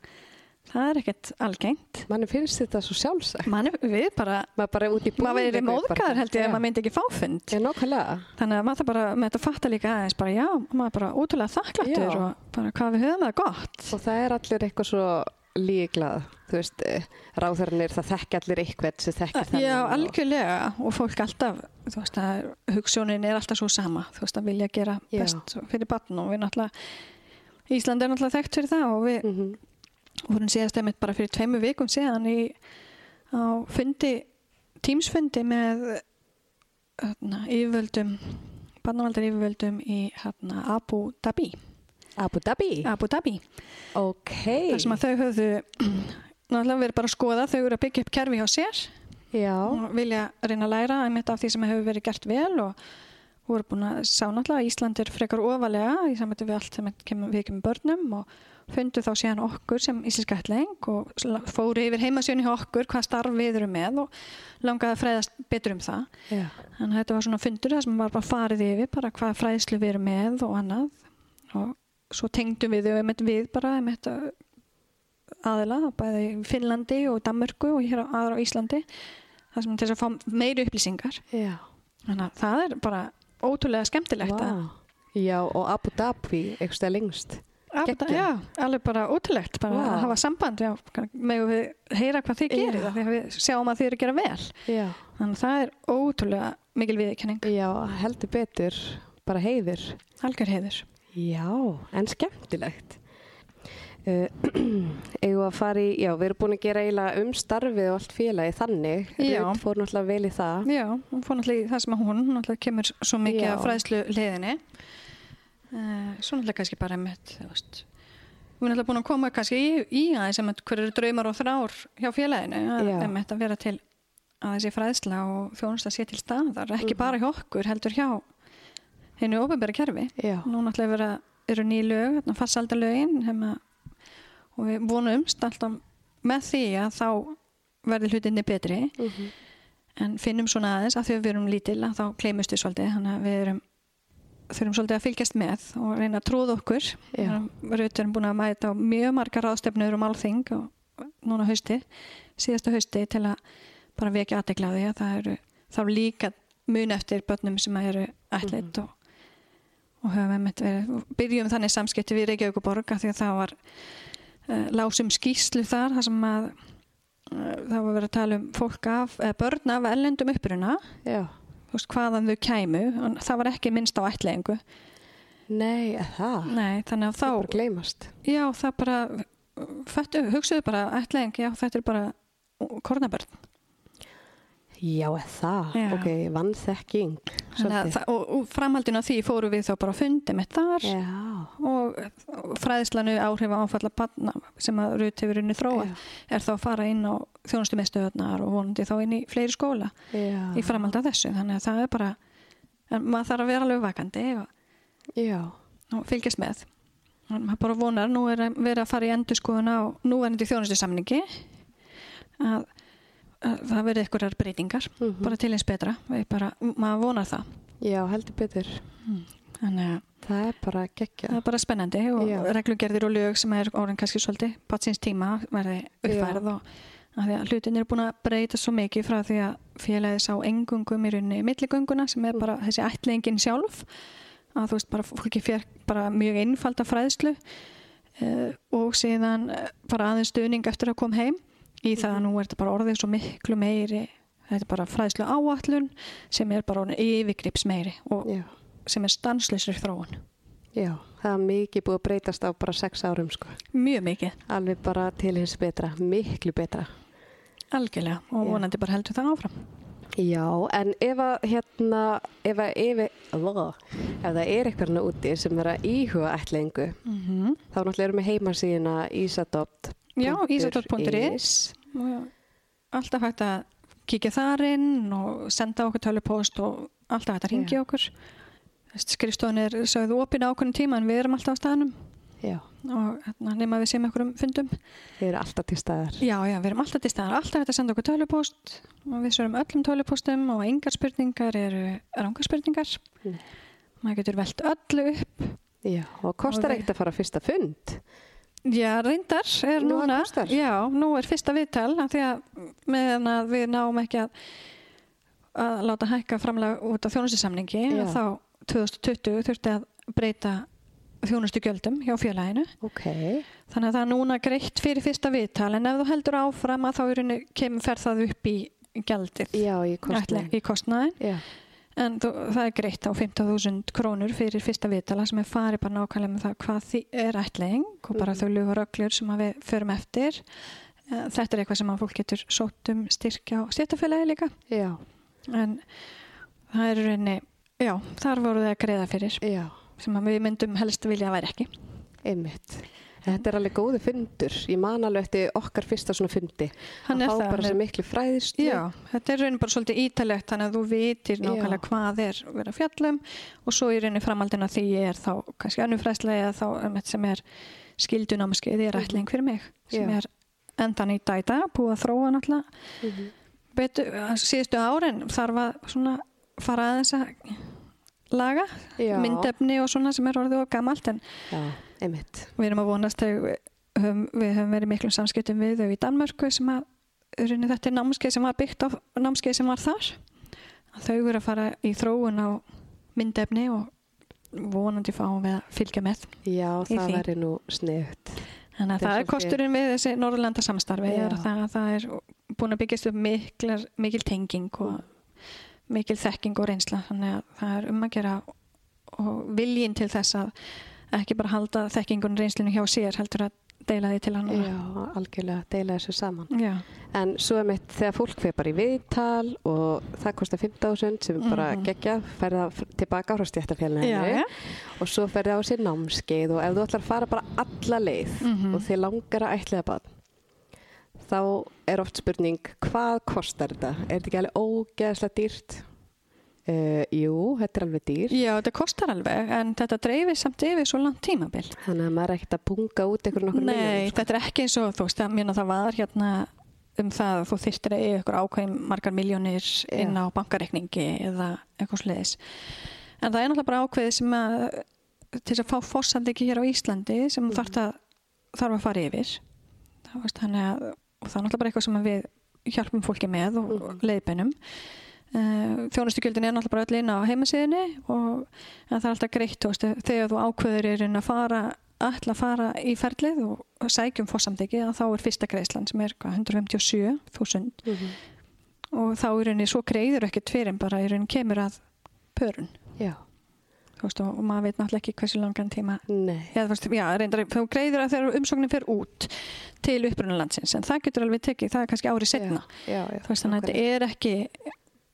[SPEAKER 2] Það er ekkert algengt.
[SPEAKER 1] Manni finnst þetta svo sjálfsagt.
[SPEAKER 2] Við bara,
[SPEAKER 1] Maður bara út í búin.
[SPEAKER 2] maður verið móðgæður held ég að maður myndi ekki fá fund.
[SPEAKER 1] Já, nákvæmlega.
[SPEAKER 2] Þannig að maður bara með þetta fatta líka aðeins bara já, maður bara ótrúlega þakkláttur
[SPEAKER 1] Já.
[SPEAKER 2] og bara hvað við höfum það gott.
[SPEAKER 1] Og það er allir eitthvað svo líklað. Þú veist, ráðhörnir, það þekki allir eitthvað sem þekkir þennan.
[SPEAKER 2] Já,
[SPEAKER 1] og-
[SPEAKER 2] algjörlega og fólk alltaf, þú veist að hugssjónin er alltaf svo sama, þú veist að vilja gera
[SPEAKER 1] Já.
[SPEAKER 2] best fyrir batn og við náttúrulega, Ísland er náttúrulega þekkt fyrir það og við
[SPEAKER 1] Mhm.
[SPEAKER 2] vorum síðast einmitt bara fyrir tveimu vikum síðan í, á fundi, tímsfundi með hérna, yfirvöldum, barnavaldar yfirvöldum í hérna, Abu Dhabi,
[SPEAKER 1] Abu Dhabi.
[SPEAKER 2] Abu Dhabi.
[SPEAKER 1] Ok.
[SPEAKER 2] þar sem að þau höfðu <clears throat> náttúrulega verið bara að skoða, þau eru að byggja upp kerfi hjá sér
[SPEAKER 1] Já.
[SPEAKER 2] og vilja reyna að læra einmitt af því sem hefur verið gert vel og voru búin að sá náttúrulega að Ísland er frekar ofalega í samvættu við allt sem kemur, við kemur börnum og fundu þá síðan okkur sem íslenska ætling og fóru yfir heimasjöni hjá okkur hvað starf við eru með og langaði að fræðast betur um það
[SPEAKER 1] Já.
[SPEAKER 2] Þannig að þetta var svona fundur þar sem var bara farið yfir bara hvað fræðslu við erum með og annað og svo tengdum við þau við bara einmitt að- aðila, bæði í Finnlandi og Danmörku og hér á, á Íslandi þess að fá meiri upplýsingar
[SPEAKER 1] Já.
[SPEAKER 2] þannig að það er bara ótrúlega skemmtilegt að
[SPEAKER 1] Vá. Já, og Abu Dhabi, eitthvað lengst.
[SPEAKER 2] að,
[SPEAKER 1] geggjað.
[SPEAKER 2] já, alveg bara ótrúlegt bara
[SPEAKER 1] Vá.
[SPEAKER 2] að hafa samband með við heyra hvað þið gerir af því að við sjáum að þið eru að gera vel
[SPEAKER 1] Já.
[SPEAKER 2] þannig að það er ótrúlega mikil viðkenning,
[SPEAKER 1] Já, heldur betur. Bara heiður.
[SPEAKER 2] algjör heiður
[SPEAKER 1] Já, en skemmtilegt. Uh, <clears throat> eigum við að fara í, já, við erum búin að gera eiginlega um starfið og allt félagi þannig.
[SPEAKER 2] Já.
[SPEAKER 1] Rut fór náttúrulega vel í það.
[SPEAKER 2] Já, hún fór náttúrulega í það sem að hún náttúrulega kemur svo mikið
[SPEAKER 1] Já.
[SPEAKER 2] af fræðslu liðinni. Uh, svo náttúrulega kannski bara með, þú veist, við erum náttúrulega búin að koma kannski í, í aðeins sem hver eru draumar og þrár hjá félaginu, að,
[SPEAKER 1] Já.
[SPEAKER 2] um að vera til að þessi fræðsla og þjónust að sé til staðar, ekki
[SPEAKER 1] Mhm.
[SPEAKER 2] bara hjá okkur, heldur hjá hennu ofinbæra kerfi.
[SPEAKER 1] Já.
[SPEAKER 2] Nú náttúrulega vera, eru ný lög, hérna, farsaldalögin, hefna, og við vonumst alltaf með því að þá verður hlutinni betri
[SPEAKER 1] Mm
[SPEAKER 2] en finnum svona aðeins að því að við erum lítil að þá kleimust við svolítið þannig að við erum þurfum svolítið að fylgjast með og reyna að tróða okkur. Rut erum búin að mæta á mjög margar ráðstefnur um alþing og núna hausti síðasta hausti til að bara vekja aðdegla því að það eru þá líka mun eftir börnum sem eru ætlit og, og höfum einmitt verið, og byrjum þannig samskipti við Reykjavík og Borga því að það var uh, lásum skýslu þar þar sem að uh, það var verið að tala um fólk af, eða börn af ellendum uppruna. Þú veist hvaðan þau kæmu. En það var ekki minnst á ætlengu
[SPEAKER 1] Nei, það?
[SPEAKER 2] Nei, þannig að
[SPEAKER 1] Það er bara
[SPEAKER 2] þá
[SPEAKER 1] gleymast.
[SPEAKER 2] já, það bara fættu, hugsaðu bara ætleng, já, þetta er bara kornabörn
[SPEAKER 1] Já, það?
[SPEAKER 2] Já.
[SPEAKER 1] Ok, vannþekking.
[SPEAKER 2] Og, og framhaldinu af því fóru við þá bara að fundi með þar
[SPEAKER 1] Já.
[SPEAKER 2] og fræðislanu áhrif á áfalla barna sem að Rut hefur unni þróa
[SPEAKER 1] Já.
[SPEAKER 2] er þá að fara inn á þjónustu meðstöðunar og vonandi þá inn í fleiri skóla
[SPEAKER 1] Já.
[SPEAKER 2] í framhald af þessu þannig að það er bara maður þarf að vera alveg vakandi og, og fylgjast með og maður bara vonar, nú er að vera að fara í endur skoðuna á núverandi þjónustu samningi að það verði einhverjar breytingar
[SPEAKER 1] Mhm.
[SPEAKER 2] bara til eins betra, bara, maður vonar það
[SPEAKER 1] Já, heldur betur.
[SPEAKER 2] þannig að
[SPEAKER 1] Það er bara
[SPEAKER 2] það
[SPEAKER 1] geggja.
[SPEAKER 2] er bara spennandi og
[SPEAKER 1] Já.
[SPEAKER 2] reglugerðir og lög sem er orðin kannski svolítið patsins tíma verði uppfærð og hlutin er búin að breyta svo mikið frá því að félagið sá engungum í rauninni milligönguna sem er bara þessi ætlingin sjálf að þú veist bara fólki fér bara mjög einfalda fræðslu uh, og síðan eh, bara aðeins stuðning eftir að koma heim í það að nú er þetta bara orðið svo miklu meiri þetta er bara fræðslu áallun sem er bara orðin yfirgrips meiri og
[SPEAKER 1] Já.
[SPEAKER 2] sem er stanslösri þróun
[SPEAKER 1] Já, það er mikið búið að breytast á bara sex árum sko.
[SPEAKER 2] mjög mikið
[SPEAKER 1] Alveg bara til hins betra, miklu betra.
[SPEAKER 2] Algjörlega og
[SPEAKER 1] Já.
[SPEAKER 2] vonandi bara heldur það áfram.
[SPEAKER 1] Já, en ef að hérna, ef að ef, ef, það er eitthvað hérna úti sem er að íhuga ætlingu,
[SPEAKER 2] Mm -hmm.
[SPEAKER 1] þá náttúrulega erum við heimasíðina isadopt.
[SPEAKER 2] Já, og alltaf hægt að kíkja þar inn og senda okkur tölupóst og alltaf hægt að ringja okkur. Skrifstofan er sögðu opinn á okkur tíma en við erum alltaf á staðnum
[SPEAKER 1] Já,
[SPEAKER 2] og hérna, nema við séum okkur um fundum.
[SPEAKER 1] þeir eru alltaf til staðar.
[SPEAKER 2] Já, já, við erum alltaf til staðar, alltaf hægt að senda okkur tölupóst og við sögum öllum tölupóstum og engar spurningar eru rangar spurningar.
[SPEAKER 1] Nei.
[SPEAKER 2] Maður getur velt öllu upp
[SPEAKER 1] Já, og kostar
[SPEAKER 2] við-
[SPEAKER 1] ekkert að fara fyrsta fund.
[SPEAKER 2] Já, reyndar er
[SPEAKER 1] Nú,
[SPEAKER 2] núna, já, nú er fyrsta viðtal því að meðan að við náum ekki að, að láta hækka framlega út af þjónustisamningi þá 2020 þurfti að breyta þjónustu gjöldum hjá félaginu.
[SPEAKER 1] Ok,
[SPEAKER 2] þannig að það er núna greitt fyrir fyrsta viðtal en ef þú heldur áfram að þá kemur fer það upp í gjaldið.
[SPEAKER 1] Já,
[SPEAKER 2] í kostnaðin
[SPEAKER 1] Já,
[SPEAKER 2] en þú, það er greitt á 15.000 krónur fyrir fyrsta viðtala sem er farið bara nákvæmlega með það hvað því er ætling og bara
[SPEAKER 1] Mhm.
[SPEAKER 2] þau lögur öglur sem við förum eftir. Eh, þetta er eitthvað sem að fólk getur sótt um styrkja á stjættafélagi líka.
[SPEAKER 1] Já,
[SPEAKER 2] en það er rauninni já, þar voru þau að greiða fyrir.
[SPEAKER 1] Já,
[SPEAKER 2] sem við myndum helst vilja að væri ekki.
[SPEAKER 1] Einmitt. Þetta er alveg góði fundur. Ég man alveg eftir okkar fyrsta svona fundi.
[SPEAKER 2] Hann
[SPEAKER 1] að
[SPEAKER 2] er
[SPEAKER 1] fá
[SPEAKER 2] það,
[SPEAKER 1] bara
[SPEAKER 2] hann
[SPEAKER 1] svo
[SPEAKER 2] er-
[SPEAKER 1] miklu fræðislu.
[SPEAKER 2] Já, þetta er raunin bara svolítið ítalegt þannig að þú vitir nákvæmlega hvað er að vera fjallum og svo í raunin framaldina því er þá kannski önnur fræðslega eða þá um, sem er skildunámskeið er ætling fyrir mig sem
[SPEAKER 1] Mhm. Já.
[SPEAKER 2] er endan í dæta búið að þróa náttúrulega
[SPEAKER 1] Mhm.
[SPEAKER 2] betur, síðustu árin þarf að svona fara aðeins að laga
[SPEAKER 1] Já.
[SPEAKER 2] myndefni og svona sem er orðið og gamalt en
[SPEAKER 1] Já, einmitt.
[SPEAKER 2] við erum að vonast við höfum, við höfum verið miklum samskiptum við þau í Danmörku sem að í rauninni þetta er námskeið sem var byggt á námskeið sem var þar að þau eru að fara í þróun á myndefni og vonandi fáum við að fylgja með
[SPEAKER 1] Já, það væri nú sniðut.
[SPEAKER 2] þannig að það er kosturinn við þessi Norrlanda samstarfi að það, það er búin að byggjast upp miklar, mikil tenging og mikil þekking og reynsla þannig að það er um að gera og viljinn til þess að ekki bara halda þekkingun reynslinu hjá sér heldur að deila því til hann
[SPEAKER 1] Já, algjörlega, deila þessu saman.
[SPEAKER 2] Já.
[SPEAKER 1] En svo er mitt þegar fólk fyrir bara í viðtal og það kostar 5.000 sem er bara
[SPEAKER 2] Mhm.
[SPEAKER 1] geggja, færða tilbaka frá stjættafélaginu og svo ferði á sér námskeið og ef þú ætlar að fara bara alla leið
[SPEAKER 2] Mhm.
[SPEAKER 1] og þið langar að ætliða bann þá er oft spurning hvað kostar þetta? Er þetta ekki alveg ógeðslega dýrt? Uh, jú, þetta er alveg dýrt
[SPEAKER 2] Já, þetta kostar alveg en þetta dreifir samt yfir svo langt tímabil.
[SPEAKER 1] Þannig að maður er ekkert að punga út einhverjum nokkur
[SPEAKER 2] Nei, þetta er ekki eins og þú veist að mérna það var hérna um það að þú þyrftir að eiga ykkur ákveðin margar miljónir inn á bankareikningi eða eitthvað sliðis en það er náttúrulega bara ákveðið sem að til þess að fá fórsandi hér á Íslandi sem mm. þarf, að, þarf að fara yfir. Það, veist, þannig að það er náttúrulega bara eitthvað sem við hjálpum fólki með og
[SPEAKER 1] Mhm.
[SPEAKER 2] leiðbeinum þjónustugjöldin er náttúrulega bara öll inn á heimasíðinni og það er alltaf greitt veist, þegar þú ákveður er að fara ætla að fara í ferlið og, sækjum fórsamdegi að þá er fyrsta greiðslan sem er hvað, 157.000
[SPEAKER 1] Mhm.
[SPEAKER 2] og þá er henni svo greiður ekki tverin bara í rauninni kemur að pörun.
[SPEAKER 1] Já,
[SPEAKER 2] veist, og, maður veit náttúrulega ekki hversu langan tíma. Þú veist, já, reyndar, þú greiður að þegar umsóknin fer út til upprunalandsins en það getur alveg tekið, það er kannski árið setna
[SPEAKER 1] Já, já,
[SPEAKER 2] þannig að þetta er ekki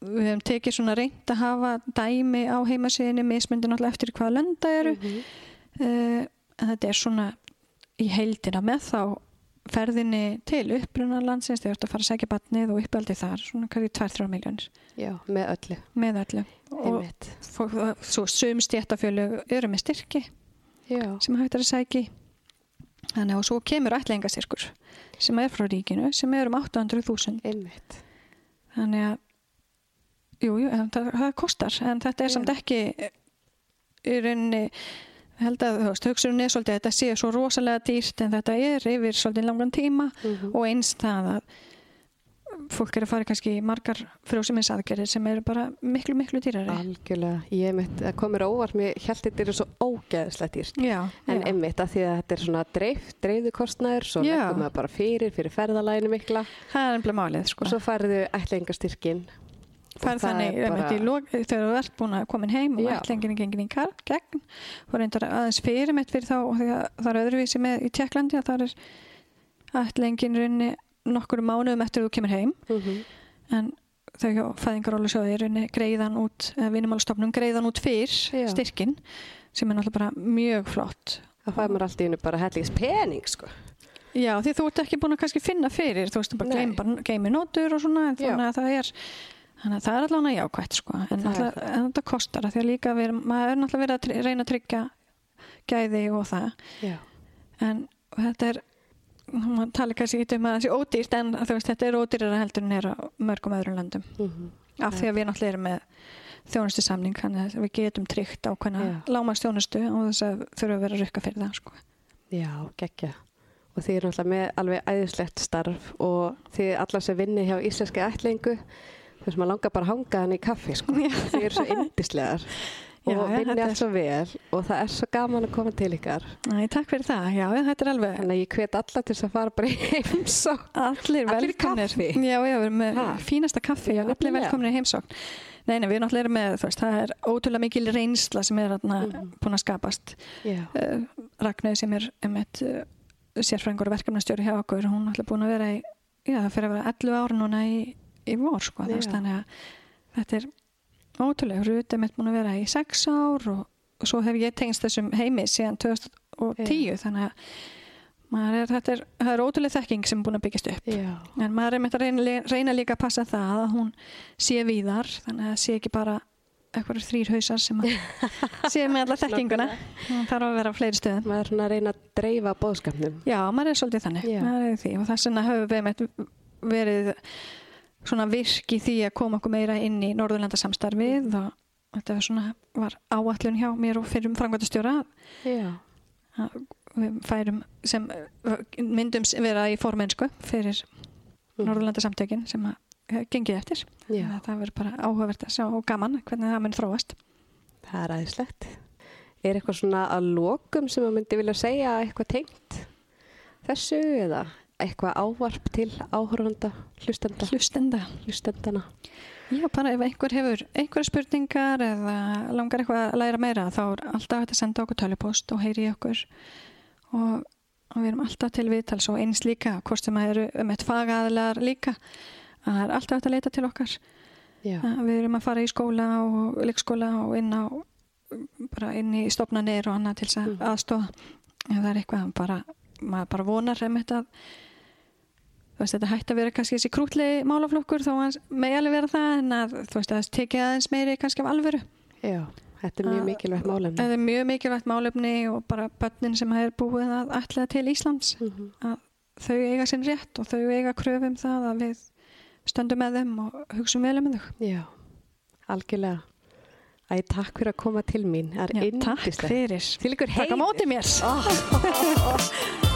[SPEAKER 2] við hefum tekið svona reynd að hafa dæmi á heimasíðinni mismyndi náttúrulega eftir hvaða lönda eru.
[SPEAKER 1] Mhm.
[SPEAKER 2] uh, en þetta er svona í heildina með þá ferðinni til upprunalandsins þegar þú ert að fara að segja batnið og uppaldi þar svona hverju 2-3 miljónir
[SPEAKER 1] Já, með öllu.
[SPEAKER 2] Með öllu. Og fólk, svo sum stjættafjölu eru með styrki
[SPEAKER 1] Já.
[SPEAKER 2] sem hægt er að sæki þannig og svo kemur ætlingasirkur sem er frá ríkinu sem er um 800.000
[SPEAKER 1] Einmitt.
[SPEAKER 2] þannig að jú, jú, það, það kostar en þetta er samt ekki í rauninni held að þú veist, hugsunum er svolítið að þetta sé svo rosalega dýrt en þetta er yfir svolítið langan tíma
[SPEAKER 1] Mhm.
[SPEAKER 2] og eins það að fólk er að fara kannski í margar frjósiminnsaðgerðir sem eru bara miklu, miklu dýrari
[SPEAKER 1] Algjörlega. Ég mitt, það komur óvart, mér held þetta eru svo ógeðslega dýrt.
[SPEAKER 2] Já,
[SPEAKER 1] En einmitt að því að þetta er svona dreif, dreifðu kostnæður, svo leggum við bara fyrir, fyrir ferðalæginu mikla
[SPEAKER 2] það er ennbla málið sko.
[SPEAKER 1] og svo færðu ætlingarstyrkin.
[SPEAKER 2] fær þannig bara... í lok, þegar þú ert búin að komin heim og er gengin í gegn og reyndar aðeins fyrir mitt fyrir þá og þegar það er öðruvísi með í Tjekklandi að það er ætlengin raunni nokkur mánuðum eftir þú kemur heim
[SPEAKER 1] Mm -hmm.
[SPEAKER 2] en þau hjá fæðingarólu sjóði raunni greiðan út, vinnumálstofnum greiðan út fyrr styrkin sem er náttúrulega bara mjög flott
[SPEAKER 1] Það fær maður allt í hennu bara hellings pening, sko.
[SPEAKER 2] Já, því þú ert ekki búin að kannski finna fyrir þú veist, bara bara geimi nótur og svona þannig að það er þannig að það er allavega jákvætt sko en, náttúrulega- en þetta kostar að því að líka við, erum- maður er náttúrulega verið að reyna að tryggja gæði og það
[SPEAKER 1] Já.
[SPEAKER 2] en þetta er maður tala kannski ekki um að það sé ódýrt en veist, þetta er ódýrara heldur en er á mörgum öðrum löndum
[SPEAKER 1] Mm
[SPEAKER 2] af því að við náttúrulega erum með þjónustu samning þannig að við getum tryggt ákveðna
[SPEAKER 1] Já.
[SPEAKER 2] lámast þjónustu og þess að þurfa að vera að rukka fyrir það sko.
[SPEAKER 1] Já, geggja. Og þið eru náttúrulega með alveg æðislegt starf og þið allar sem vinni hjá íslenski ætlingu, þess að maður langar bara að hanga hann í kaffi, sko. Þið eru svo yndislegar <laughs> og
[SPEAKER 2] Já,
[SPEAKER 1] vinni allt
[SPEAKER 2] er-
[SPEAKER 1] svo vel og það er svo gaman að koma til ykkar.
[SPEAKER 2] Æ, takk fyrir það, já, þetta er alveg
[SPEAKER 1] Þannig að ég hvet alla til þess að fara bara í heimsók.
[SPEAKER 2] Allir
[SPEAKER 1] Allir
[SPEAKER 2] velkomnir. Já, já, við erum með
[SPEAKER 1] Ha?
[SPEAKER 2] fínasta kaffi
[SPEAKER 1] Já,
[SPEAKER 2] allir velkomnir í heimsókn. Nei, nei, við erum allir með, þú veist, það er ótrúlega mikil reynsla sem er þarna
[SPEAKER 1] Mhm.
[SPEAKER 2] búin að skapast. Uh, Ragnöð sem er um eitt uh, sérfræðingur og verkefnastjóri hjá okkur, hún er allir búin að vera í, já, það fyrir að vera 11 ára núna í, í vor, sko, þannig að þetta er ótrúlega. Rut er mitt búin að vera í 6 ár og, og svo hef ég tengst þessum heimi síðan 2010, þannig að er, þetta er, er ótrúlega þekking sem er búin að byggjast upp.
[SPEAKER 1] Já.
[SPEAKER 2] En maður er með að reyna, reyna líka að passa það að hún sé víðar, þannig að það sé ekki bara eitthvað þrýr hausar sem <laughs> sé með alla þekkinguna. Það þarf að vera á fleiri stöðum.
[SPEAKER 1] Maður er að reyna að dreifa bóðskapnum.
[SPEAKER 2] Já, maður er svolítið þannig. Er. Og þess vegna höfum við verið svona virk í því að koma okkur meira inn í Norðurlandasamstarfið og þetta var svona var áallun hjá mér og fyrir frangvæntastjóra
[SPEAKER 1] Já.
[SPEAKER 2] að við færum sem myndum vera í formensku fyrir
[SPEAKER 1] Mm.
[SPEAKER 2] Norðurlandasamtökin sem að eh, gengið eftir. Að Það verður bara áhugavert að sjá og gaman hvernig það mun þróast.
[SPEAKER 1] Það er aðeinslegt. Er eitthvað svona að lokum sem að myndi vilja segja eitthvað tengt þessu eða eitthvað ávarp til áhörfanda, hlustenda,
[SPEAKER 2] Hlustenda.
[SPEAKER 1] hlustendana?
[SPEAKER 2] Já, bara ef einhver hefur einhverja spurningar eða langar eitthvað að læra meira þá er alltaf hægt að senda okkur tölupost og heyri okkur og, og við erum alltaf til viðtals og eins líka, hvort sem að eru um eitt fagaðilegar líka að það er alltaf hægt að leita til okkar
[SPEAKER 1] Já.
[SPEAKER 2] að við erum að fara í skóla og leikskóla og inn á bara inn í stopnarnir og annað til þess að
[SPEAKER 1] Mhm.
[SPEAKER 2] aðstofa ef það er eitthvað bara, maður bara vonar um þetta þú veist, þetta hætti að vera kannski þessi krútlegi málaflokkur þó að megi alveg vera það en að þú veist, að það tekið aðeins meiri kannski af alvöru
[SPEAKER 1] Já, þetta er mjög mikilvægt málefni.
[SPEAKER 2] það er mjög mikilvægt málefni og bara börnin sem er búið að ætla til Íslands
[SPEAKER 1] Mhm.
[SPEAKER 2] að þau eiga sinn rétt og þau eiga kröfum það að við stöndum með þeim og hugsum vel um þau
[SPEAKER 1] Já, algjörlega. Æ, takk fyrir að koma til mín. Er
[SPEAKER 2] Já, takk fyrir
[SPEAKER 1] Til ykkur
[SPEAKER 2] Takk á móti mér
[SPEAKER 1] ó, ó, <laughs> ó.